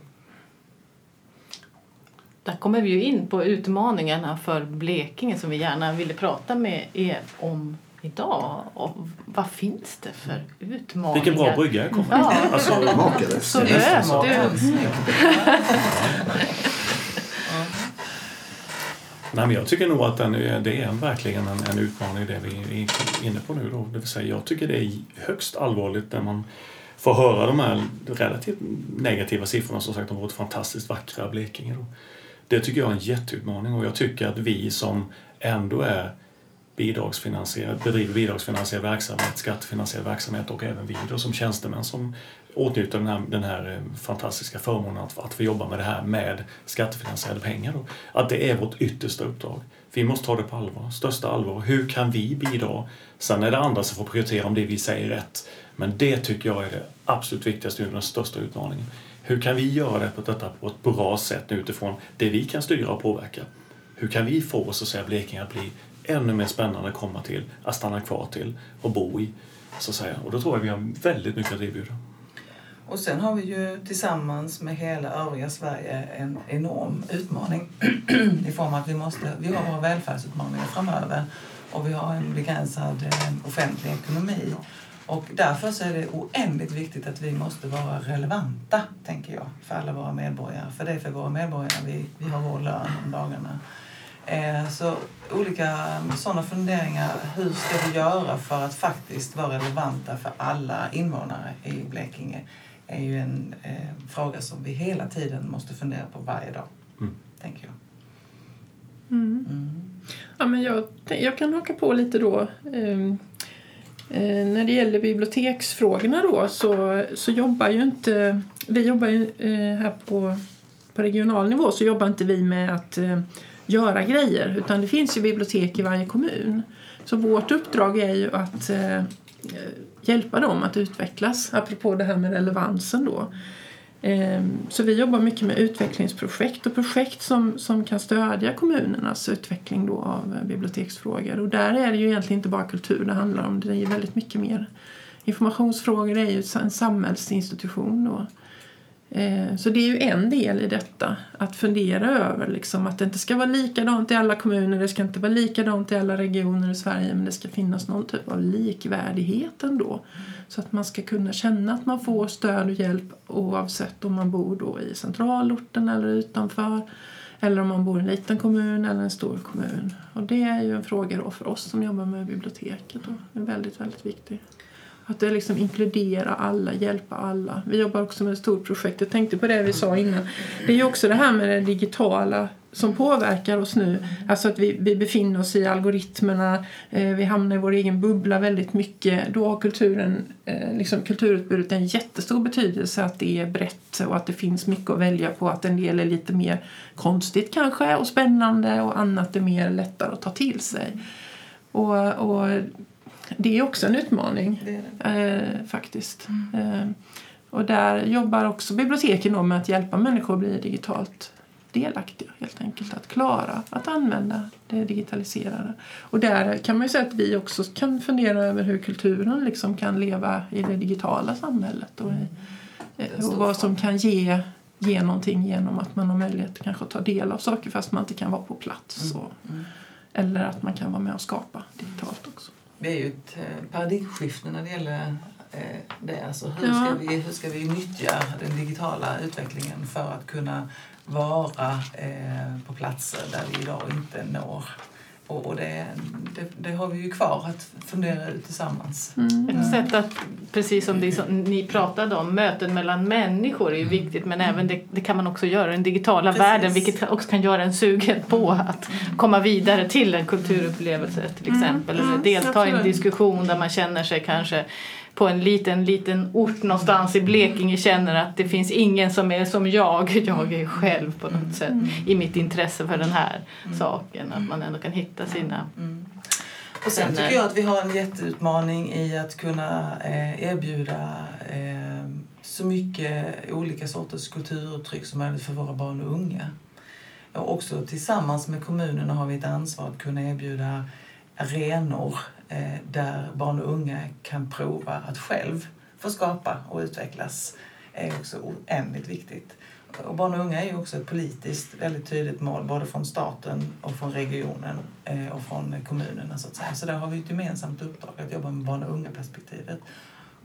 Där kommer vi ju in på utmaningarna för Blekinge som vi gärna ville prata med er om idag. Och vad finns det för utmaningar? Vilken bra brygga jag kommer. Ja. Alltså. Så löst. [laughs] [laughs] Nej, men jag tycker nog att den det är verkligen en, en utmaning det vi är inne på nu. Då. Det vill säga, jag tycker det är högst allvarligt när man får höra de här relativt negativa siffrorna som sagt om vårt fantastiskt vackra Blekinge. Då. Det tycker jag är en jätteutmaning och jag tycker att vi som ändå är bidragsfinansierad, bedriver bidragsfinansierad verksamhet, skattefinansierad verksamhet och även vi då som tjänstemän som åtnjuta den här, den här eh, fantastiska förmånen att, att få jobba med det här med skattefinansierade pengar. Då. Att det är vårt yttersta uppdrag. Vi måste ta det på allvar, största allvar. Hur kan vi bidra? Sen är det andra som får prioritera om det vi säger är rätt. Men det tycker jag är det absolut viktigaste och den största utmaningen. Hur kan vi göra det på detta på ett bra sätt utifrån det vi kan styra och påverka? Hur kan vi få så att säga, Blekinge att bli ännu mer spännande att komma till, att stanna kvar till och bo i? Så att säga. Och då tror jag vi har väldigt mycket att erbjuda. Och sen har vi ju tillsammans med hela övriga Sverige en enorm utmaning [clears throat] i form av att vi, måste, vi har våra välfärdsutmaningar framöver och vi har en begränsad eh, offentlig ekonomi. Och därför så är det oändligt viktigt att vi måste vara relevanta, tänker jag, för alla våra medborgare. För det är för våra medborgare vi, vi har vår lön om dagarna. Eh, så olika sådana funderingar. Hur ska vi göra för att faktiskt vara relevanta för alla invånare i Blekinge? Är ju en eh, fråga som vi hela tiden måste fundera på varje dag, mm. tänker jag. Mm. Mm. Ja, men jag, jag kan haka på lite då. Eh, eh, när det gäller biblioteksfrågorna då så, så jobbar ju inte... Vi jobbar ju eh, här på, på regional nivå så jobbar inte vi med att eh, göra grejer utan det finns ju bibliotek i varje kommun. Så vårt uppdrag är ju att eh, hjälpa dem att utvecklas, apropå det här med relevansen då. Ehm, så vi jobbar mycket med utvecklingsprojekt och projekt som, som kan stödja kommunernas utveckling då av eh, biblioteksfrågor. Och där är det ju egentligen inte bara kultur det handlar om, det är ju väldigt mycket mer. Informationsfrågor är ju en samhällsinstitution då. Eh, så det är ju en del i detta, att fundera över liksom, att det inte ska vara likadant i alla kommuner, det ska inte vara likadant i alla regioner i Sverige men det ska finnas någon typ av likvärdighet ändå. Så att man ska kunna känna att man får stöd och hjälp oavsett om man bor då i centralorten eller utanför eller om man bor i en liten kommun eller en stor kommun. Och det är ju en fråga då för oss som jobbar med biblioteket. och är väldigt, väldigt viktig. Att det liksom inkludera alla, hjälpa alla. Vi jobbar också med ett stort projekt. Jag tänkte på det vi sa innan. Det är ju också det här med det digitala som påverkar oss nu. Alltså att vi, vi befinner oss i algoritmerna, eh, vi hamnar i vår egen bubbla väldigt mycket. Då har kulturen, eh, liksom kulturutbudet en jättestor betydelse att det är brett och att det finns mycket att välja på. Att en del är lite mer konstigt kanske och spännande och annat är mer lättare att ta till sig. Och, och det är också en utmaning det det. Eh, faktiskt. Mm. Eh, och där jobbar också biblioteken med att hjälpa människor att bli digitalt delaktiga helt enkelt. Att klara att använda det digitaliserade. Och där kan man ju säga att vi också kan fundera över hur kulturen liksom kan leva i det digitala samhället och, i, mm. och vad som kan ge, ge någonting genom att man har möjlighet kanske att ta del av saker fast man inte kan vara på plats. Mm. Och, mm. Eller att man kan vara med och skapa digitalt också vi är ju ett eh, paradigmskifte när det gäller eh, det. Alltså hur, ja. ska vi, hur ska vi nyttja den digitala utvecklingen för att kunna vara eh, på platser där vi idag inte når? Och, och det, det, det, har vi ju kvar att fundera ut tillsammans. Mm. Ett sätt att, precis som det som ni pratade om, möten mellan människor är ju mm. viktigt men även det, det, kan man också göra i den digitala precis. världen vilket också kan göra en sugen på att komma vidare till en kulturupplevelse till mm. exempel. Mm. Eller delta i en diskussion där man känner sig kanske på en liten, liten ort någonstans i Blekinge känner att det finns ingen som är som jag. [laughs] Jag är själv på något sätt i mitt intresse för den här saken. Att man ändå kan hitta sina och sen tycker jag att vi har en jätteutmaning i att kunna eh, erbjuda eh, så mycket olika sorters kulturuttryck som möjligt för våra barn och unga. Och också tillsammans med kommunerna har vi ett ansvar att kunna erbjuda arenor Eh, Eh, där barn och unga kan prova att själv få skapa och utvecklas är också oändligt viktigt. Och barn och unga är ju också ett politiskt väldigt tydligt mål både från staten och från regionen eh, och från kommunerna så att säga. Så där har vi ett gemensamt uppdrag att jobba med barn och unga perspektivet.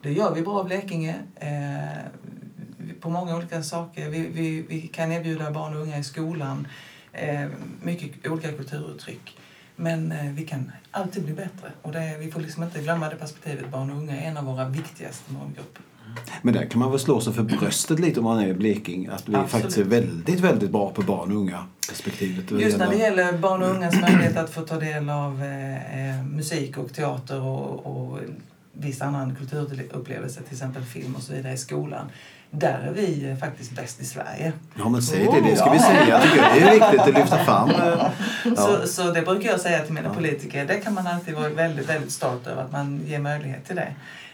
Det gör vi bra i Blekinge eh, på många olika saker. Vi, vi, vi kan erbjuda barn och unga i skolan eh, mycket olika kulturuttryck. Men eh, vi kan alltid bli bättre. Och det, vi får liksom inte glömma det perspektivet. Barn och unga är en av våra viktigaste målgrupper. Men där kan man väl slå sig för bröstet lite om man är i Blekinge. Att vi Absolut. faktiskt är väldigt, väldigt bra på barn och unga perspektivet. Just när det gäller barn och ungas möjlighet att få ta del av eh, eh, musik och teater och, och viss annan kulturupplevelse, till exempel film och så vidare i skolan. Där är vi faktiskt bäst i Sverige. Ja men säg det, det ska vi säga. tycker jag. Det är [laughs] viktigt att lyfta fram. Ja. Så, så det brukar jag säga till mina politiker. Det kan man alltid vara väldigt, väldigt stolt över att man ger möjlighet till det.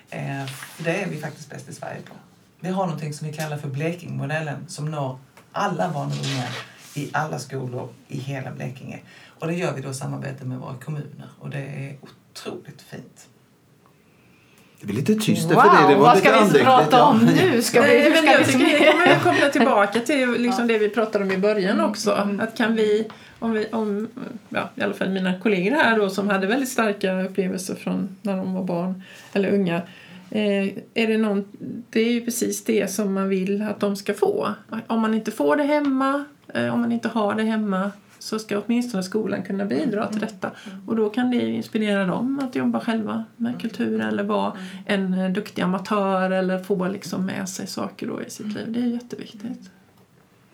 Eh, det är vi faktiskt bäst i Sverige på. Vi har någonting som vi kallar för Blekingmodellen som når alla barn och unga i alla skolor i hela Blekinge. Och det gör vi då i samarbete med våra kommuner och det är otroligt fint. Det blir lite tyst Wow, för det. det var vad ska vi prata ja. om nu? Ska vi, Nej, ska vi tycker det kommer koppla tillbaka [laughs] till liksom det vi pratade om i början också. Att kan vi, om vi, om, ja, i alla fall mina kollegor här då som hade väldigt starka upplevelser från när de var barn eller unga. Eh, är det, någon, det är ju precis det som man vill att de ska få. Om man inte får det hemma, eh, om man inte har det hemma så ska åtminstone skolan kunna bidra till detta. Och då kan det inspirera dem att jobba själva med kultur eller vara en eh, duktig amatör eller få liksom med sig saker då i sitt liv. Det är jätteviktigt.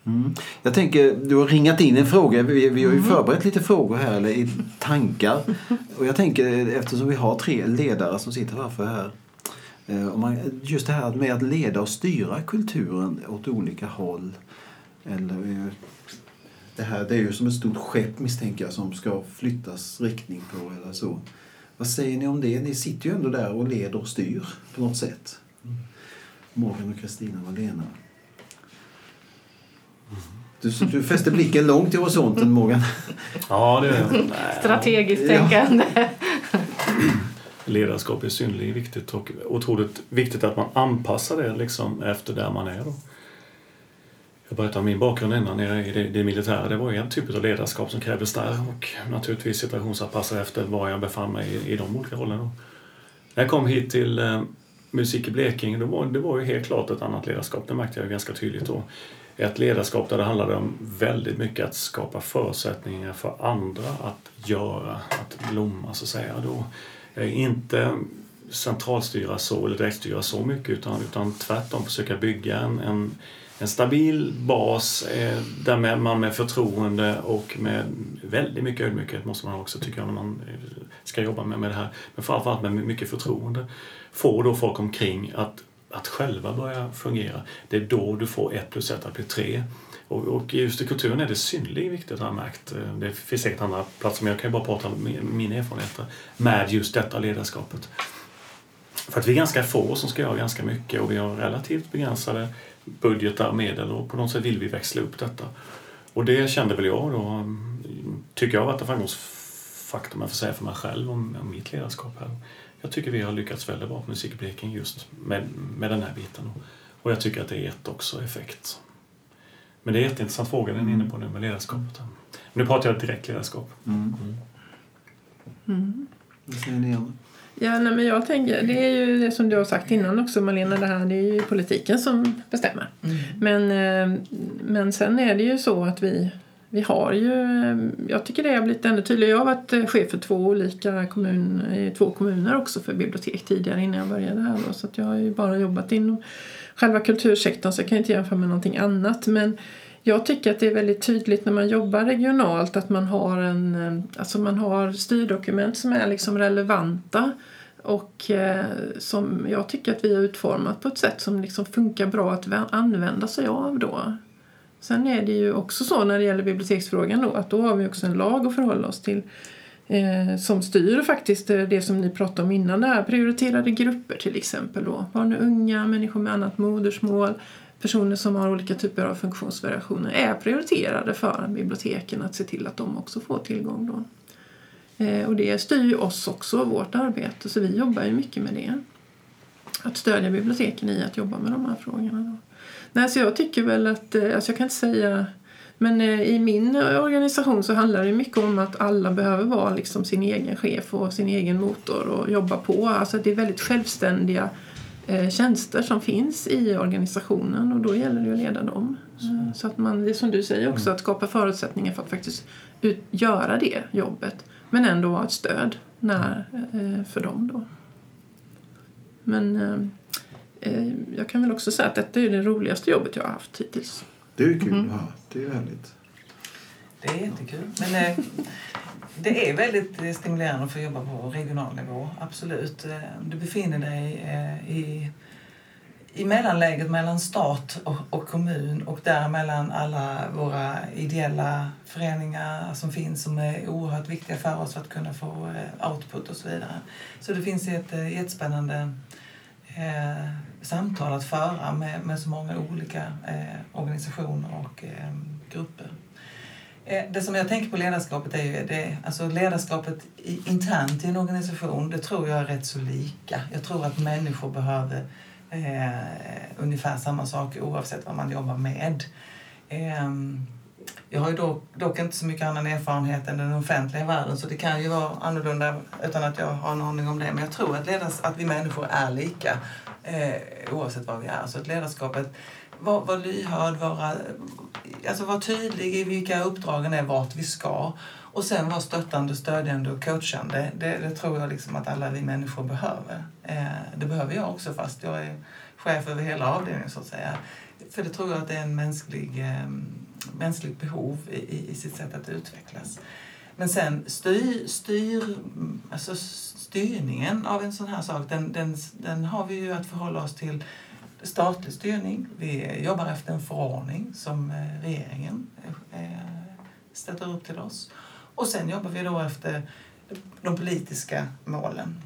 Mm. Jag tänker, du har ringat in en fråga. Vi, vi har Mm. ju förberett lite frågor här, eller i tankar. Och jag tänker, eftersom vi har tre ledare som sitter framför här. eh, just det här med att leda och styra kulturen åt olika håll. Eller, eh, det, här, det är ju som ett stort skepp misstänker jag som ska flyttas riktning på eller så. Vad säger ni om det? Ni sitter ju ändå där och leder och styr på något sätt. Morgan och Kristina och Lena. Du, du fäster blicken långt i horisonten, Morgan. Ja, det är nej, Strategiskt Ja. tänkande. Ledarskap är synnerligen viktigt och otroligt viktigt att man anpassar det liksom efter där man är. Då. Jag berättade om min bakgrund innan i det, det militära. Det var en typ av ledarskap som krävdes där och naturligtvis situationsanpassa efter var jag befann mig i, i de olika rollerna. När jag kom hit till eh, Musik i Blekinge, då var, det var ju helt klart ett annat ledarskap. Det märkte jag ganska tydligt då. Ett ledarskap där det handlade om väldigt mycket att skapa förutsättningar för andra att göra, att blomma så att säga. Då. Eh, Inte centralstyra så eller direktstyra så mycket utan, utan tvärtom försöka bygga en, en, en stabil bas eh, där man med förtroende och med väldigt mycket ödmjukhet måste man också tycka när man eh, ska jobba med, med det här. Men framförallt med mycket förtroende. Får då folk omkring att, att själva börja fungera. Det är då du får ett plus ett att bli tre. Och, och just i kulturen är det synnerligen viktigt har jag märkt. Eh, det finns säkert andra platser men jag kan ju bara prata om min- mina erfarenheter med just detta ledarskapet. För att vi är ganska få som ska göra ganska mycket och vi har relativt begränsade budgetar och medel och på något sätt vill vi växla upp detta. Och det kände väl jag då, mm, tycker jag varit en framgångsfaktor om jag får säga för mig själv om, om mitt ledarskap här. Jag tycker vi har lyckats väldigt bra på Musik i Blekinge just med, med den här biten. Och jag tycker att det är gett också effekt. Men det är en jätteintressant fråga den är inne på nu med ledarskapet. Nu pratar jag direkt ledarskap. Mm. Vad säger ni om Ja, nej, men jag tänker, det är ju det som du har sagt innan också Malena, det här det är ju politiken som bestämmer. Men, eh, men sen är det ju så att vi, vi har ju, eh, jag tycker det har blivit ännu tydligare. Jag har varit eh, chef för två olika kommun, två kommuner också för bibliotek tidigare innan jag började här då, så att jag har ju bara jobbat inom själva kultursektorn så jag kan inte jämföra med någonting annat. Men jag tycker att det är väldigt tydligt när man jobbar regionalt att man har, en, eh, alltså man har styrdokument som är liksom relevanta och eh, som jag tycker att vi har utformat på ett sätt som liksom funkar bra att använda sig av då. Sen är det ju också så när det gäller biblioteksfrågan då att då har vi också en lag att förhålla oss till eh, som styr faktiskt eh, det som ni pratade om innan det här prioriterade grupper till exempel då. Barn och unga, människor med annat modersmål, personer som har olika typer av funktionsvariationer är prioriterade för biblioteken att se till att de också får tillgång då. Eh, och det styr ju oss också, vårt arbete, så vi jobbar ju mycket med det. Att stödja biblioteken i att jobba med de här frågorna. Då. Nej, så jag tycker väl att, eh, alltså jag kan inte säga, men eh, i min organisation så handlar det mycket om att alla behöver vara liksom sin egen chef och sin egen motor och jobba på. Alltså det är väldigt självständiga eh, tjänster som finns i organisationen och då gäller det att leda dem. Eh, Så att man, det är som du säger också, att skapa förutsättningar för att faktiskt ut, göra det jobbet. Men ändå vara ett stöd när, eh, för dem då. Men eh, eh, jag kan väl också säga att detta är det roligaste jobbet jag har haft hittills. Det är kul att höra. Det är härligt. Det är jättekul. Men eh, det är väldigt stimulerande att få jobba på regional nivå, absolut. Eh, du befinner dig eh, i, i mellanläget mellan stat och, och kommun och däremellan alla våra ideella föreningar som finns som är oerhört viktiga för oss för att kunna få eh, output och så vidare. Så det finns ett jättespännande eh, samtal att föra med, med så många olika eh, organisationer och eh, grupper. Eh, det som jag tänker på ledarskapet är ju det, alltså ledarskapet i, internt i en organisation, det tror jag är rätt så lika. Jag tror att människor behöver eh, ungefär samma sak oavsett vad man jobbar med. Eh, jag har ju dock, dock inte så mycket annan erfarenhet än den offentliga världen så det kan ju vara annorlunda utan att jag har en aning om det. Men jag tror att, ledars, att vi människor är lika eh, oavsett vad vi är. Så att ledarskapet, vara var lyhörd, vara, alltså vara tydlig i vilka uppdragen är, vart vi ska. Och sen vara stöttande, stödjande och coachande. Det, det tror jag liksom att alla vi människor behöver. Eh, det behöver jag också fast jag är chef över hela avdelningen så att säga. För det tror jag att det är en mänsklig, eh, mänskligt behov i, i, i sitt sätt att utvecklas. Men sen styr, styr, alltså styrningen av en sån här sak, den, den, den har vi ju att förhålla oss till statlig styrning. Vi jobbar efter en förordning som eh, regeringen eh, eh, ställer sätter upp till oss. Och sen jobbar vi då efter de politiska målen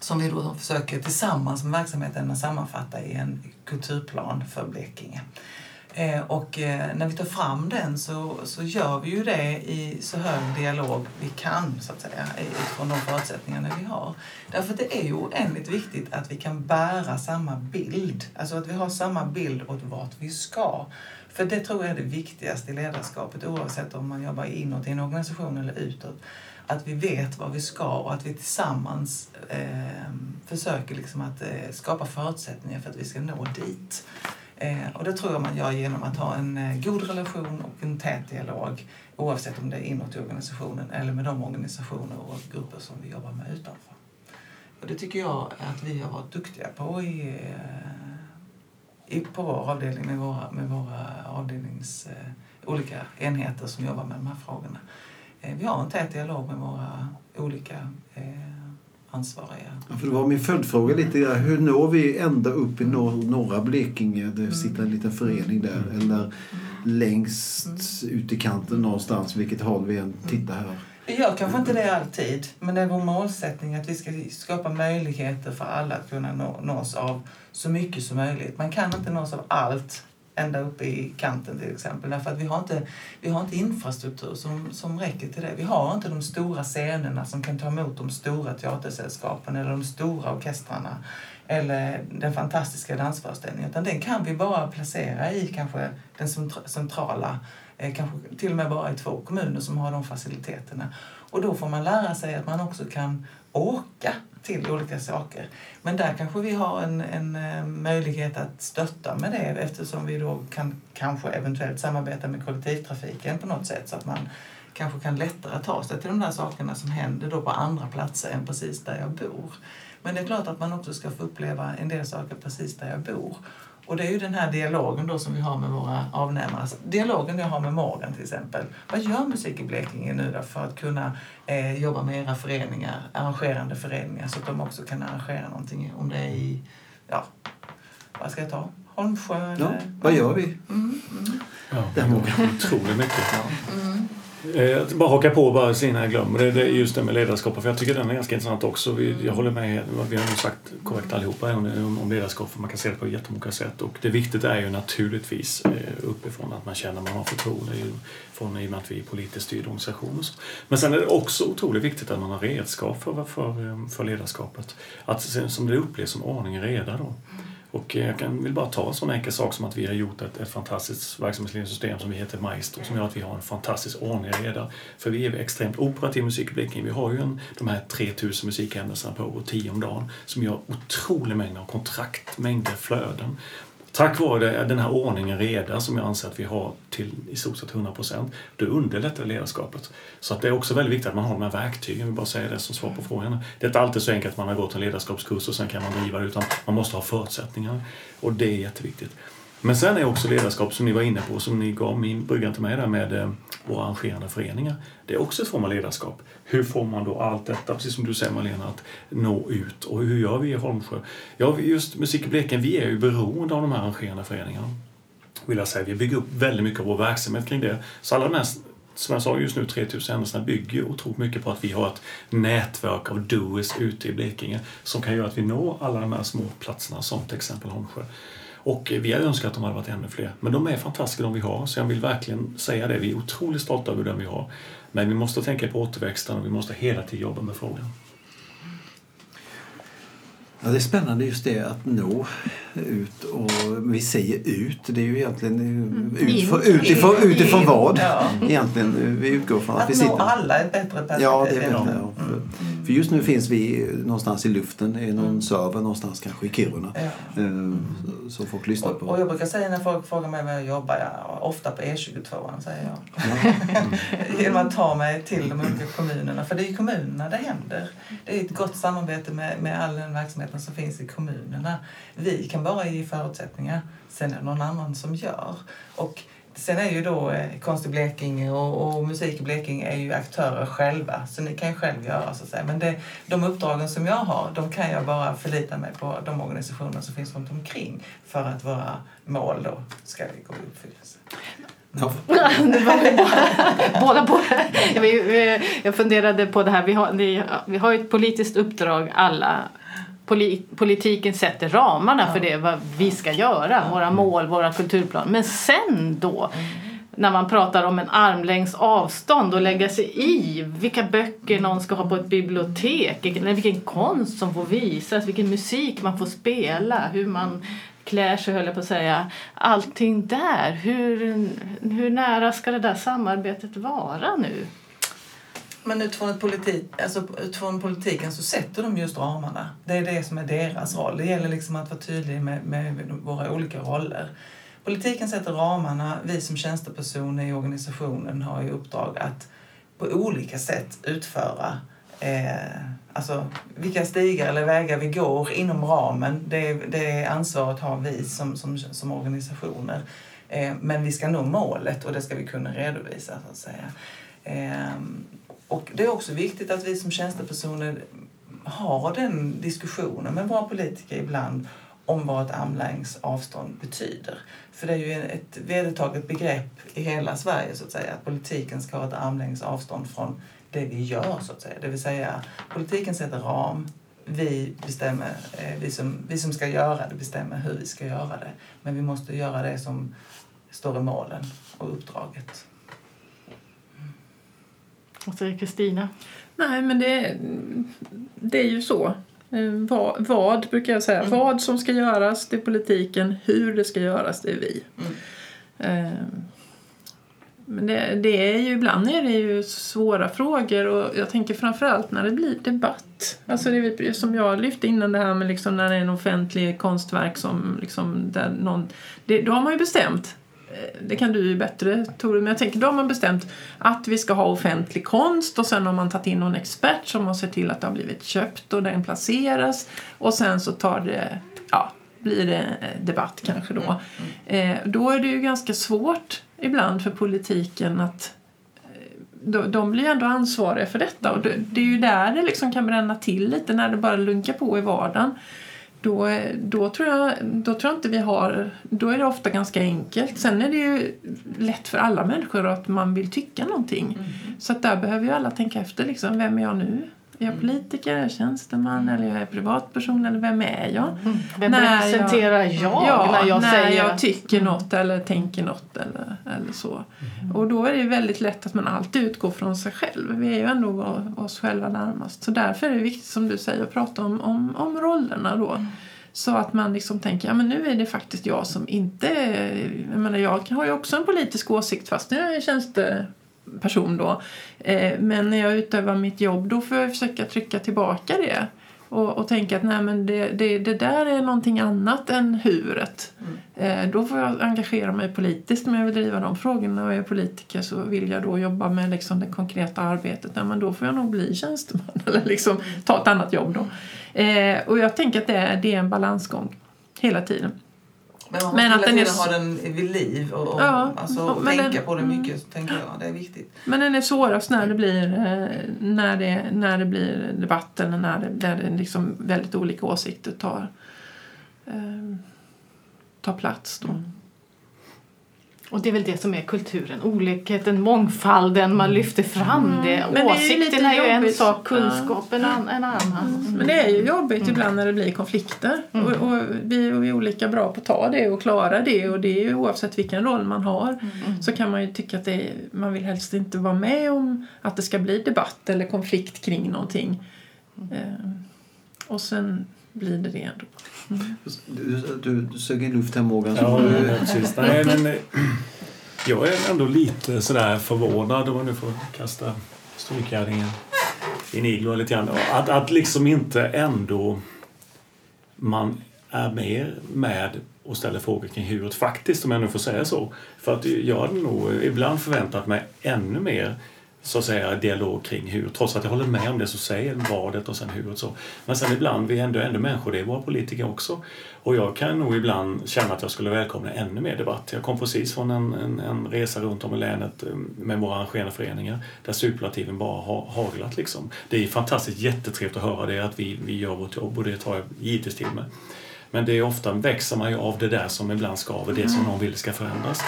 som vi då försöker tillsammans med verksamheten sammanfatta i en kulturplan för Blekinge. Eh, och eh, när vi tar fram den så, så gör vi ju det i så hög dialog vi kan, så att säga, utifrån de förutsättningarna vi har. Därför att det är ju oändligt viktigt att vi kan bära samma bild, alltså att vi har samma bild åt vart vi ska. För det tror jag är det viktigaste i ledarskapet, oavsett om man jobbar inåt i en organisation eller utåt. Att vi vet vad vi ska och att vi tillsammans eh, försöker liksom att eh, skapa förutsättningar för att vi ska nå dit. Eh, och det tror jag man gör genom att ha en eh, god relation och en tät dialog oavsett om det är inåt i organisationen eller med de organisationer och grupper som vi jobbar med utanför. Och det tycker jag att vi har varit duktiga på i, eh, i, på vår avdelning med våra, med våra avdelnings eh, olika enheter som jobbar med de här frågorna. Eh, vi har en tät dialog med våra olika eh, ansvariga. Ja, för det var min följdfråga lite där. Hur når vi ända upp i norr, norra Blekinge? Det sitter en liten förening där. Eller längst ut i kanten någonstans, vilket håll vi än tittar här. Vi gör kanske inte det alltid, men det är vår målsättning att vi ska skapa möjligheter för alla att kunna nå, nås av så mycket som möjligt. Man kan inte nås av allt ända uppe i kanten till exempel. Därför att vi har inte, vi har inte infrastruktur som, som räcker till det. Vi har inte de stora scenerna som kan ta emot de stora teatersällskapen eller de stora orkestrarna eller den fantastiska dansföreställningen. Utan den kan vi bara placera i kanske den centrala, eh, kanske till och med bara i två kommuner som har de faciliteterna. Och då får man lära sig att man också kan åka till olika saker. Men där kanske vi har en, en eh, möjlighet att stötta med det eftersom vi då kan kanske eventuellt samarbeta med kollektivtrafiken på något sätt så att man kanske kan lättare ta sig till de där sakerna som händer då på andra platser än precis där jag bor. Men det är klart att man också ska få uppleva en del saker precis där jag bor. Och det är ju den här dialogen då som vi har med våra avnämare. Dialogen jag har med Morgan till exempel. Vad gör Musik i Blekinge nu då för att kunna eh, jobba med era föreningar, arrangerande föreningar så att de också kan arrangera någonting om det är i, ja, vad ska jag ta? Holmsjö Ja, vad gör vi? Mm, mm. Ja, Det var otroligt mycket. Mm. Jag bara haka på bara innan jag glömmer det, det är just det med ledarskap. För jag tycker den är ganska intressant också. Jag håller med, vi har nog sagt korrekt allihopa om, ledarskap för man kan se det på jättemånga sätt. Och det viktiga är ju naturligtvis eh, uppifrån att man känner att man har förtroende från, i och med att vi är politiskt styrd organisation. Men sen är det också otroligt viktigt att man har redskap för, för, för eh, ledarskapet. Att som det upplevs som ordning och reda då. Och eh, jag kan, vill bara ta en sån enkel sak som att vi har gjort ett, ett fantastiskt verksamhetsledningssystem som vi heter Maestro som gör att vi har en fantastisk ordning och reda. För vi är extremt operativ musik i Blekinge. Vi har ju en, de här 3000 musikhändelserna på och 10 om dagen som gör otrolig mängd av kontrakt, mängder flöden. Tack vare den här ordningen reda som jag anser att vi har till i stort sett 100 procent, då underlättar ledarskapet. Så att det är också väldigt viktigt att man har de här verktygen, vi bara säga det som svar på frågan. Det är inte alltid så enkelt att man har gått en ledarskapskurs och sen kan man driva det, utan man måste ha förutsättningar. Och det är jätteviktigt. Men sen är också ledarskap, som ni var inne på, som ni gav min bryggan till mig där med eh, våra arrangerande föreningar. Det är också ett form av ledarskap. Hur får man då allt detta, precis som du säger Malena, att nå ut? Och hur gör vi i Holmsjö? Ja, just Musik i Blekinge, vi är ju beroende av de här arrangerande föreningarna. Vill jag säga. Vi bygger upp väldigt mycket av vår verksamhet kring det. Så alla de här som jag sa just nu, 3000 händelserna bygger otroligt mycket på att vi har ett nätverk av doers ute i Blekinge som kan göra att vi når alla de här små platserna som till exempel Holmsjö. Och vi har önskat att de hade varit ännu fler. Men de är fantastiska de vi har, så jag vill verkligen säga det. Vi är otroligt stolta över den vi har. Men vi måste tänka på återväxten och vi måste hela tiden jobba med frågan. Ja, det är spännande just det att nå ut. Och vi säger ut, det är ju egentligen mm. utifrån, utifrån, utifrån vad? Ja. Egentligen, vi utgår från att, att vi sitter... nå alla ett bättre perspektiv. Ja, det är bättre. Ja. Mm. För just nu finns vi någonstans i luften, i någon mm. server någonstans kanske i Kiruna. Ja. Mm. Så folk lyssnar på. Och jag brukar säga när folk frågar mig var jag jobbar, jag, ofta på E22 säger jag. [laughs] Genom att ta mig till de olika kommunerna. För det är i kommunerna det händer. Det är ett gott samarbete med, med all den verksamheten som finns i kommunerna. Vi kan bara ge förutsättningar. Sen är det någon annan som gör. Och Sen är ju då eh, Konst i Blekinge och, och Musik i Blekinge är ju aktörer själva, så ni kan ju själv göra så att säga. Men det, de uppdragen som jag har, de kan jag bara förlita mig på de organisationer som finns runt omkring för att våra mål då ska gå i uppfyllelse. Ja. [laughs] Båda på Jag funderade på det här, vi har, vi har ett politiskt uppdrag alla politiken sätter ramarna för det, vad vi ska göra, våra mål, våra kulturplaner. Men sen då, mm. när man pratar om en armlängds avstånd och lägga sig i vilka böcker någon ska ha på ett bibliotek, vilken konst som får visas, vilken musik man får spela, hur man klär sig, höll jag på att säga. Allting där, hur, hur nära ska det där samarbetet vara nu? Men utifrån, politik, alltså, utifrån politiken så sätter de just ramarna. Det är det som är deras roll. Det gäller liksom att vara tydlig med, med våra olika roller. Politiken sätter ramarna. Vi som tjänstepersoner i organisationen har i uppdrag att på olika sätt utföra eh, alltså, vilka stigar eller vägar vi går inom ramen. Det, det ansvaret har vi som, som, som organisationer. Eh, men vi ska nå målet och det ska vi kunna redovisa. så att säga. Eh, och det är också viktigt att vi som tjänstepersoner har den diskussionen med våra politiker ibland om vad ett armlängds avstånd betyder. För det är ju ett vedertaget begrepp i hela Sverige så att säga, att politiken ska ha ett armlängds avstånd från det vi gör så att säga. Det vill säga, politiken sätter ram, vi bestämmer, eh, vi som, vi som ska göra det bestämmer hur vi ska göra det. Men vi måste göra det som står i målen och uppdraget. Vad säger Kristina? Nej, men det, det är ju så. Eh, vad, vad brukar jag säga. Mm. Vad som ska göras, det är politiken. Hur det ska göras, det är vi. Mm. Eh, men det, det, är ju, ibland är det ju svåra frågor och jag tänker framförallt när det blir debatt. Alltså det som jag lyfte innan det här med liksom när det är en offentlig konstverk som liksom där någon, det, då har man ju bestämt det kan du ju bättre Tore, men jag tänker då har man bestämt att vi ska ha offentlig konst och sen har man tagit in någon expert som har sett till att det har blivit köpt och den placeras och sen så tar det, ja, blir det debatt kanske då. Mm, mm. Eh, då är det ju ganska svårt ibland för politiken att eh, de blir ju ändå ansvariga för detta och det är ju där det liksom kan bränna till lite när det bara lunkar på i vardagen då, då, tror jag, då tror jag inte vi har... Då är det ofta ganska enkelt. Sen är det ju lätt för alla människor att man vill tycka någonting. Mm. Så att där behöver ju alla tänka efter. Liksom, vem är jag nu? Är jag mm. politiker, är jag tjänsteman eller jag är privatperson eller vem är jag? Mm. Vem när representerar jag, jag ja, när jag när säger... jag tycker mm. något eller tänker något eller, eller så. Mm. Och då är det väldigt lätt att man alltid utgår från sig själv. Vi är ju ändå oss själva närmast. Så därför är det viktigt som du säger att prata om, om, om rollerna då. Mm. Så att man liksom tänker, ja men nu är det faktiskt jag som inte... Jag menar jag har ju också en politisk åsikt fast jag är tjänste person då. Eh, men när jag utövar mitt jobb då får jag försöka trycka tillbaka det. och, och tänka att nej, men det, det, det där är någonting annat än huret. Eh, då får jag engagera mig politiskt om jag vill driva de frågorna. Och är jag politiker så vill jag då jobba med liksom det konkreta arbetet. Nej, men då får jag nog bli tjänsteman [laughs] eller liksom ta ett annat jobb då. Eh, och jag tänker att det är, det är en balansgång hela tiden. Men man måste Men hela att den är tiden s- ha den vid liv och, och Ja, alltså, och- tänka den- på det mm. mycket, tänker jag. Det är viktigt. Men den är svårast när det blir, eh, när det, när det blir debatt eller när det, där det liksom väldigt olika åsikter tar, eh, tar plats. Då. Och det är väl det som är kulturen. Olikheten, mångfalden, man lyfter fram det. Mm. Men det är ju lite Åsikten är ju en sak, kunskapen en, en annan. Men det är ju jobbigt ibland när det blir konflikter. Och, och vi, och vi är olika bra på att ta det och klara det. Och det är ju oavsett vilken roll man har. Så kan man ju tycka att det är, man vill helst inte vara med om att det ska bli debatt eller konflikt kring någonting. Eh, och sen blir det det ändå. Du, du, du sög in luft här Morgan. Ja, precis. Nej, men, eh, jag är ändå lite sådär förvånad om man nu får kasta strykjärningen i en iglo lite grann. Att, att liksom inte ändå man är mer med och ställer frågor kring huret faktiskt, om jag nu får säga så. För att jag hade nog ibland förväntat mig ännu mer så att säga dialog kring hur, trots att jag håller med om det så säger vadet och sen huret så. Men sen ibland, vi är ändå, ändå människor, det är våra politiker också. Och jag kan nog ibland känna att jag skulle välkomna ännu mer debatt. Jag kom precis från en, en, en resa runt om i länet eh, med våra arrangerande föreningar där superlativen bara har haglat liksom. Det är fantastiskt jättetrevligt att höra det, att vi, vi gör vårt jobb och det tar jag givetvis till mig. Men det är ofta växer man ju av det där som ibland skaver, det som någon vill ska förändras.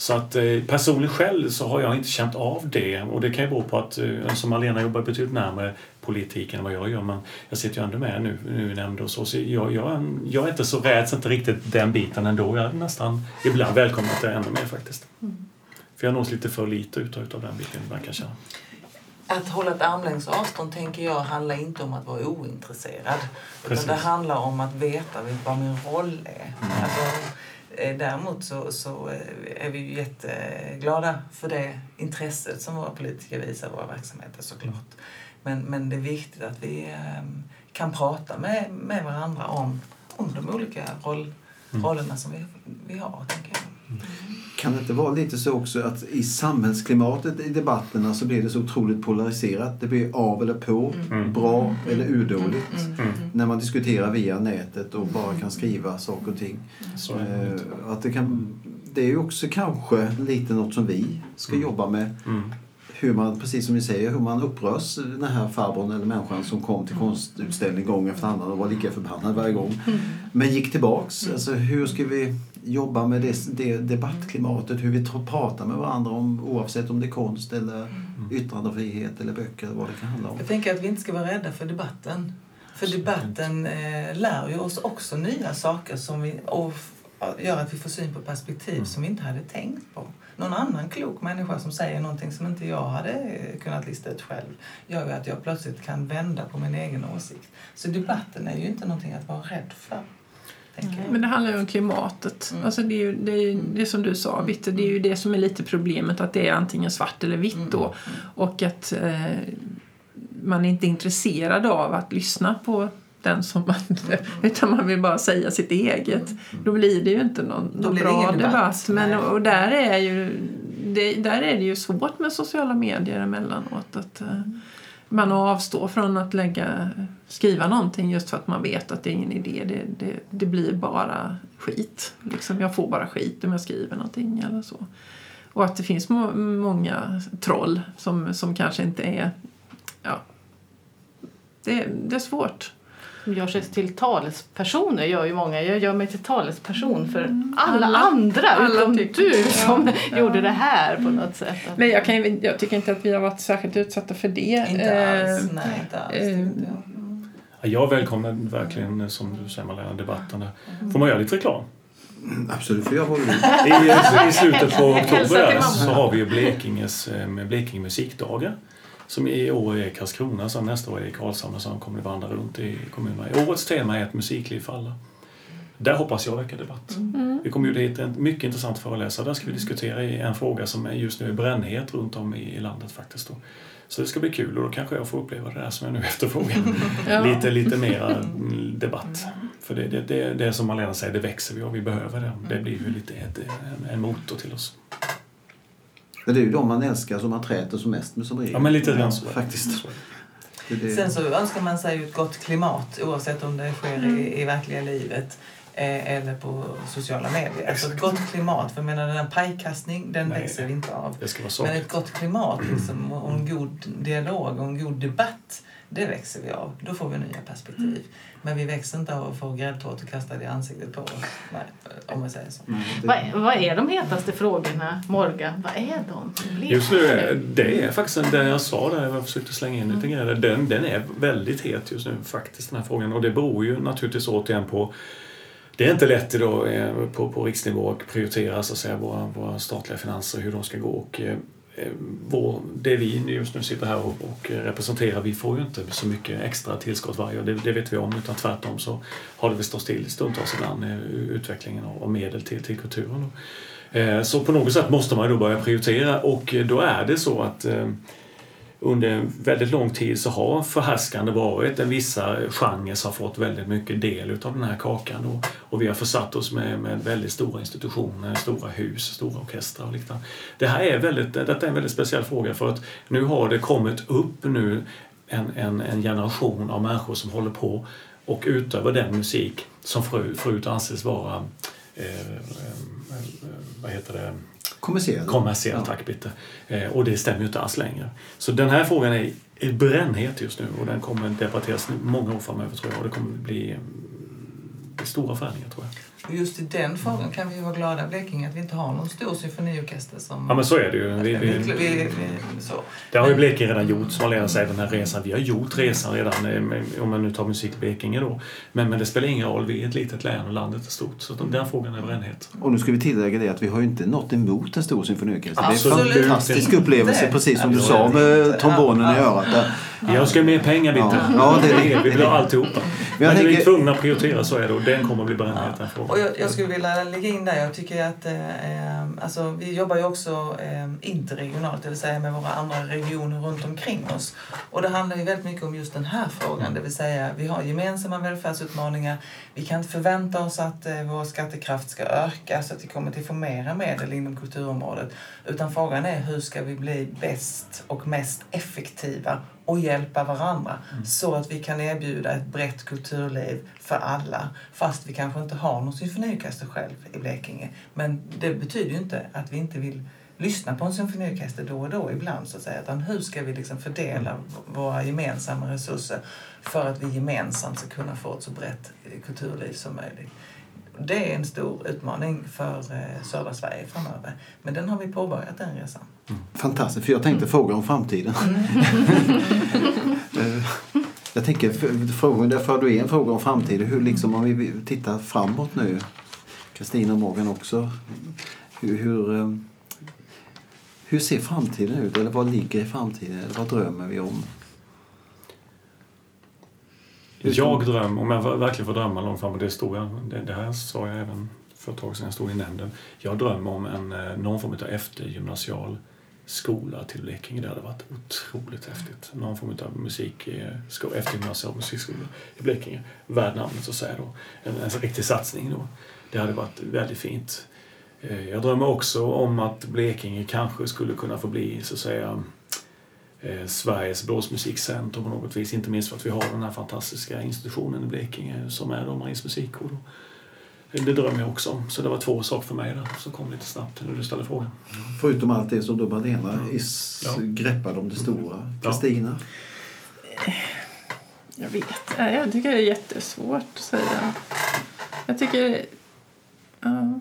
Så att eh, personligen själv så har jag inte känt av det och det kan ju bero på att eh, som Malena jobbar betydligt närmare politiken än vad jag gör men jag sitter ju ändå med nu, nu i nämnd och så, så jag, jag, jag är inte så rädd, inte riktigt den biten ändå. Jag hade nästan ibland välkomnat det ännu mer faktiskt. För jag nås lite för lite utav, utav den biten ibland kan jag känna. Att hålla ett armlängds avstånd tänker jag handlar inte om att vara ointresserad. Precis. Utan det handlar om att veta vad min roll är. Mm. Alltså, däremot så, så eh, är vi ju jätteglada för det intresset som våra politiker visar våra verksamheter såklart. Men, men det är viktigt att vi eh, kan prata med, med varandra om, om de olika roll, Mm. rollerna som vi, vi har, tänker jag. Kan det inte vara lite så också att i samhällsklimatet i debatterna så blir det så otroligt polariserat. Det blir av eller på, Mm. bra eller urdåligt. Mm. När man diskuterar via nätet och bara kan skriva saker och ting. Eh, att det, kan, det är ju också kanske lite något som vi ska jobba med. Mm. Hur man, precis som ni säger, hur man upprörs den här farbrorn eller människan som kom till konstutställning gång efter annan och var lika förbannad varje gång. Men gick tillbaks. Alltså, hur ska vi jobba med det, det debattklimatet? Hur vi pratar med varandra om, oavsett om det är konst eller yttrandefrihet eller böcker eller vad det kan handla om. Jag tänker att vi inte ska vara rädda för debatten. För debatten eh, lär ju oss också nya saker som vi, och gör att vi får syn på perspektiv som vi inte hade tänkt på. Någon annan klok människa som säger någonting som inte jag hade eh, kunnat lista ut själv gör ju att jag plötsligt kan vända på min egen åsikt. Så debatten är ju inte någonting att vara rädd för. Tänker jag. Men det handlar ju om klimatet. Mm. Alltså det är ju det, är, ju- det är som du sa, Bitte, det är ju det som är lite problemet att det är antingen svart eller vitt då. Och att eh, man är inte intresserad av att lyssna på den som man... Utan man vill bara säga sitt eget. Då blir det ju inte någon, Då någon bra debatt. debatt. Men, Nej. och där är, ju, det, där är det ju svårt med sociala medier emellanåt. Att, eh, man avstår från att lägga, skriva någonting just för att man vet att det är ingen idé. Det, det, det blir bara skit. Liksom, jag får bara skit om jag skriver någonting eller så. Och att det finns må, många troll som, som kanske inte är... Ja, det, det är svårt. Gör sig till talespersoner gör ju många. Jag gör mig till talesperson för alla, Alla- andra alla utom tycker- du som Ja. gjorde det här på något sätt. Men jag, kan, jag tycker inte att vi har varit särskilt utsatta för det. Inte alls. Eh, Nej, inte alls. eh. Ja, Jag välkomnar verkligen, som du säger Malena, debatterna. Får man göra lite reklam? Absolut, för jag ju... I, I slutet på oktober så har vi ju Blekinges, eh, Blekinge musikdagar. Som i år är i Karlskrona, sen nästa år är i Karlshamn, sen kommer det vandra runt i kommunerna. Årets tema är ett musikliv för alla. Där hoppas jag väcka debatt. Vi kommer ju dit en mycket intressant föreläsare. Där ska vi diskutera i en fråga som är just nu är brännhet runt om i, landet faktiskt. Då. Så det ska bli kul och då kanske jag får uppleva det där som jag nu [laughs] efterfrågar. Ja. lite, lite mera mm, debatt. För det, det, det, det är som Malena säger, det växer vi och vi behöver det. Det blir ju lite ett, en, en motor till oss. Men det är ju de man älskar som man träter som mest med som regel. Ja, men lite grann så. Faktiskt. Det, det, Sen så önskar man sig ett gott klimat oavsett om det sker i, i verkliga livet eh, eller på sociala medier. Alltså ett gott klimat. För jag menar, den här pajkastning, den Nej. växer vi inte av. Det ska vara Men ett gott klimat liksom, och en god dialog och en god debatt, det växer vi av. Då får vi nya perspektiv. Men vi växer inte av att få gräddtårtor kastade i ansiktet på oss. Nej, om man säger så. Nej, Vad, vad är de hetaste frågorna, Morgan? Vad är de? Just nu, är- det är faktiskt en- den jag sa där, jag försökte slänga in lite grejer, den, den är väldigt het just nu faktiskt den här frågan och det beror ju naturligtvis återigen på det är inte lätt idag eh, på, på riksnivå att prioritera så att säga, våra, våra statliga finanser, hur de ska gå. Och, eh, Eh, vår, det vi just nu sitter här och, och representerar, vi får ju inte så mycket extra tillskott varje år, det, det vet vi om, utan tvärtom så har det väl stått still stundtals ibland, eh, utvecklingen av, medel till, till kulturen. Eh, så på något sätt måste man ju då börja prioritera och då är det så att eh, under en väldigt lång tid så har förhärskande varit att vissa genrer har fått väldigt mycket del utav den här kakan och, och vi har försatt oss med, med väldigt stora institutioner, stora hus, stora orkestrar och liknande. Det här är väldigt, detta är en väldigt speciell fråga för att nu har det kommit upp nu en, en, en generation av människor som håller på och utövar den musik som förut, förut anses vara eh, eh, vad heter det? Kommersiell. Kommersiell, Ja. tack Bitte. Eh, och det stämmer ju inte alls längre. Så den här frågan är är brännhet just nu och den kommer debatteras många år framöver tror jag och det kommer bli, bli stora förändringar tror jag. Och just i den frågan kan vi ju vara glada Blekinge att vi inte har någon stor symfoniorkester som... Ja men så är det ju. Vi, vi, vi, vi, vi, så. det har ju Blekinge redan gjort, som Malena säger, den här resan. Vi har gjort resan redan, eh, om man nu tar musik i Blekinge då. Men, men det spelar ingen roll, vi är ett litet län och landet är stort. Så den frågan är brännhet. Och nu ska vi tillägga det att vi har ju inte nått emot en stor symfoniorkester. Det är en fantastisk upplevelse, precis som du sa med trombonen i örat. Vi önskar mer pengar Bitte. Ja, ja, det är det. Vi vill ha alltihopa. Men, jag vi är tänker- tvungna att prioritera, så är det. Och den kommer att bli brännhet, den frågan. Och jag, jag skulle vilja lägga in där, jag tycker att eh, eh, alltså, vi jobbar ju också eh, interregionalt, det vill säga med våra andra regioner runt omkring oss. Och det handlar ju väldigt mycket om just den här frågan, det vill säga vi har gemensamma välfärdsutmaningar. Vi kan inte förvänta oss att eh, vår skattekraft ska öka så att vi kommer till få mera medel inom kulturområdet. Utan frågan är hur ska vi bli bäst och mest effektiva och hjälpa varandra så att vi kan erbjuda ett brett kulturliv för alla fast vi kanske inte har någon symfoniorkester själv i Blekinge. Men det betyder ju inte att vi inte vill lyssna på en symfoniorkester då och då ibland så att säga. Utan hur ska vi liksom fördela v- våra gemensamma resurser för att vi gemensamt ska kunna få ett så brett kulturliv som möjligt. Det är en stor utmaning för eh, södra Sverige framöver. Men den har vi påbörjat den resan. Fantastiskt, för jag tänkte fråga om framtiden. [laughs] Eh, jag tänker, frågan, där för du är en fråga om framtiden. Hur liksom, om vi tittar framåt nu, Kristina och Morgan också. Hur, hur, eh, hur ser framtiden ut? Eller vad ligger i framtiden? Eller vad drömmer vi om? Jag drömmer, om jag verkligen får drömma långt fram, och det, stod jag, det, det här sa jag även för ett tag sedan jag stod i nämnden. Jag drömmer om en, eh, någon form av eftergymnasial skola till Blekinge. Det hade varit otroligt häftigt. Någon form av musik, eh, eftergymnasial musikskola i Blekinge. Värd namnet så att säga då. En, en riktig satsning då. Det hade varit väldigt fint. Eh, jag drömmer också om att Blekinge kanske skulle kunna få bli så att säga Sveriges blåsmusikcentrum på något vis. Inte minst för att vi har den här fantastiska institutionen i Blekinge som är då Maries musikkår. Det drömmer jag också om. Så det var två saker för mig där som kom lite snabbt när du ställde frågan. Förutom allt det som då Malena is, Ja. greppade om det stora. Ja. Kristina? Jag vet Ja, Jag tycker det är jättesvårt att säga. Jag tycker... Ja,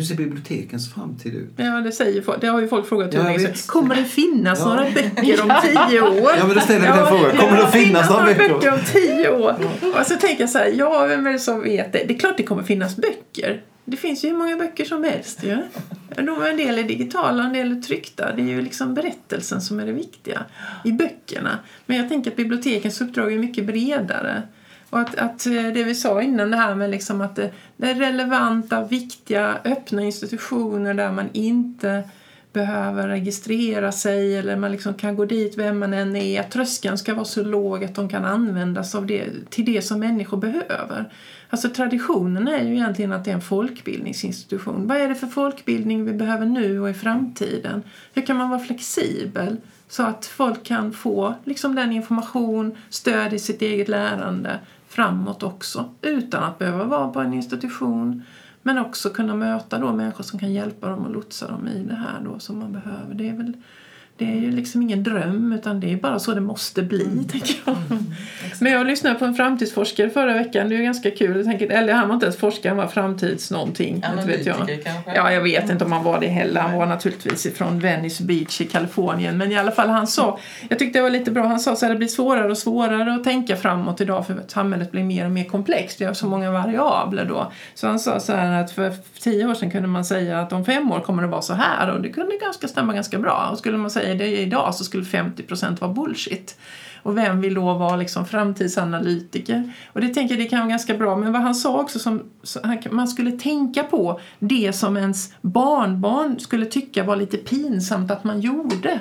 Hur ser bibliotekens framtid ut? ja det, säger folk, det har ju folk frågat hur länge. Kommer det finnas Ja. några böcker om [laughs] tio år? Ja, men då ställer vi den frågan. Kommer det att finnas några böcker? om tio år? Och så tänker jag så här, ja, vem är det som vet det? Det är klart det kommer finnas böcker. Det finns ju hur många böcker som helst ju. Ja. En del är digitala, en del är tryckta. Det är ju liksom berättelsen som är det viktiga i böckerna. Men jag tänker att bibliotekens uppdrag är mycket bredare. Och att, att eh, det vi sa innan, det här med liksom att det, det är relevanta, viktiga, öppna institutioner där man inte behöver registrera sig eller man liksom kan gå dit vem man än är. Att tröskeln ska vara så låg att de kan användas av det, till det som människor behöver. Alltså traditionen är ju egentligen att det är en folkbildningsinstitution. Vad är det för folkbildning vi behöver nu och i framtiden? Hur kan man vara flexibel så att folk kan få liksom den information, stöd i sitt eget lärande framåt också utan att behöva vara på en institution men också kunna möta då människor som kan hjälpa dem och lotsa dem i det här då som man behöver. Det är väl det är ju liksom ingen dröm utan det är bara så det måste bli, mm. tänker jag. Mm, Men jag lyssnade på en framtidsforskare förra veckan, det är ganska kul. Jag tänker, eller han var inte ens forskare, han var framtids någonting. vet jag. kanske? Ja, jag vet inte om han var det heller. Han var naturligtvis från Venice Beach i Kalifornien. Men i alla fall, han sa, jag tyckte det var lite bra, han sa här, det blir svårare och svårare att tänka framåt idag för samhället blir mer och mer komplext. Det har så många variabler då. Så han sa så här att för tio år sedan kunde man säga att om fem år kommer det vara så här och det kunde ganska stämma ganska bra. Och skulle man säga säger det idag så skulle 50% vara bullshit. Och vem vill då vara liksom framtidsanalytiker? Och det tänker jag det kan vara ganska bra. Men vad han sa också som man skulle tänka på det som ens barnbarn skulle tycka var lite pinsamt att man gjorde.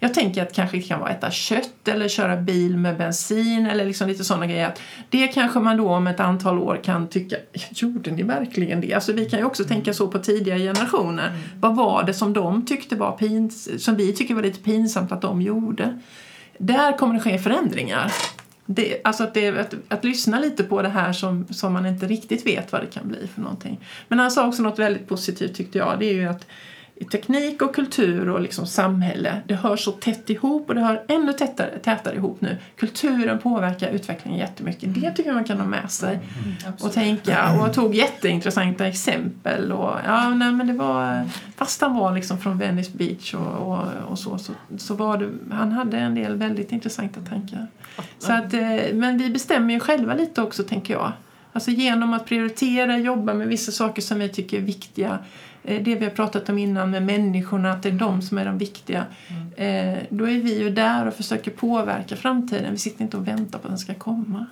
Jag tänker att kanske det kan vara äta kött eller köra bil med bensin eller liksom lite sådana grejer. Det kanske man då om ett antal år kan tycka, gjorde ni verkligen det? Alltså vi kan ju också mm. tänka så på tidigare generationer. Mm. Vad var det som de tyckte var pins som vi tycker var lite pinsamt att de gjorde? Där kommer det ske förändringar. Det, alltså att, det, att, att, lyssna lite på det här som, som man inte riktigt vet vad det kan bli för någonting. Men han sa också något väldigt positivt tyckte jag. Det är ju att teknik och kultur och liksom samhälle, det hör så tätt ihop och det hör ännu tätare, tätare ihop nu. Kulturen påverkar utvecklingen jättemycket. Det tycker jag man kan ha med sig mm, och tänka. Och jag tog jätteintressanta exempel. Och, ja, nej, men det var, fast han var liksom från Venice Beach och, och, och så, så, så var det, han hade en del väldigt intressanta tankar. Så att, eh, men vi bestämmer ju själva lite också, tänker jag. Alltså genom att prioritera, jobba med vissa saker som vi tycker är viktiga Eh, det vi har pratat om innan med människorna, att det är de som är de viktiga. Mm. Eh, då är vi ju där och försöker påverka framtiden. Vi sitter inte och väntar på att den ska komma.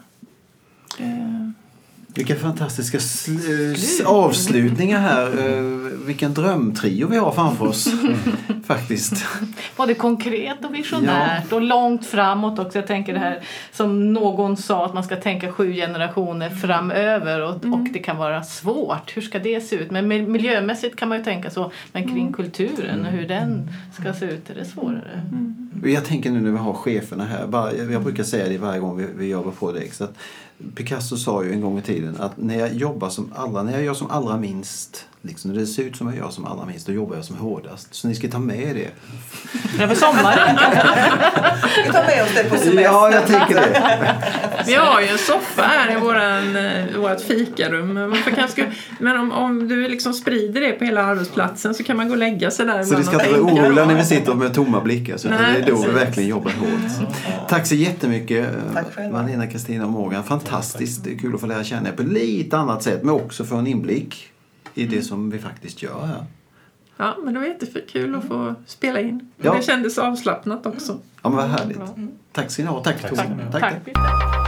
Det... Vilka fantastiska avslutningar här. Eh, vilken drömtrio vi har framför oss. [laughs] Faktiskt. Både konkret och visionärt ja. och långt framåt också. Jag tänker det här som någon sa att man ska tänka sju generationer framöver och, mm. och det kan vara svårt. Hur ska det se ut? Men miljömässigt kan man ju tänka så. Men kring mm. kulturen och hur den ska se ut är det svårare. Mm. Jag tänker nu när vi har cheferna här. Bara, jag brukar säga det varje gång vi, vi jobbar på det. Så att Picasso sa ju en gång i tiden att när jag jobbar som allra, när jag gör som allra minst Liksom, när det ser ut som jag gör som allra minst, då jobbar jag som hårdast. Så ni ska ta med det. Över sommaren Vi tar med oss det på semester. Ja, jag tänker det. Vi har ju en soffa här i våran, eh, vårt fikarum. Kanske, men om, om du liksom sprider det på hela arbetsplatsen så kan man gå och lägga sig där Så det ska inte vara oroliga när vi sitter med tomma blickar. Så Nej, det är då precis. vi verkligen jobbar hårt. Tack så jättemycket Malena, Kristina och Morgan. Fantastiskt kul att få lära känna er på lite annat sätt men också få en inblick i det som vi faktiskt gör här. Ja, men det var jättekul att få spela in. Ja. Det kändes avslappnat också. Ja, men vad härligt. Tack ska ni ha. Tack, Tack, tack, tack. tack.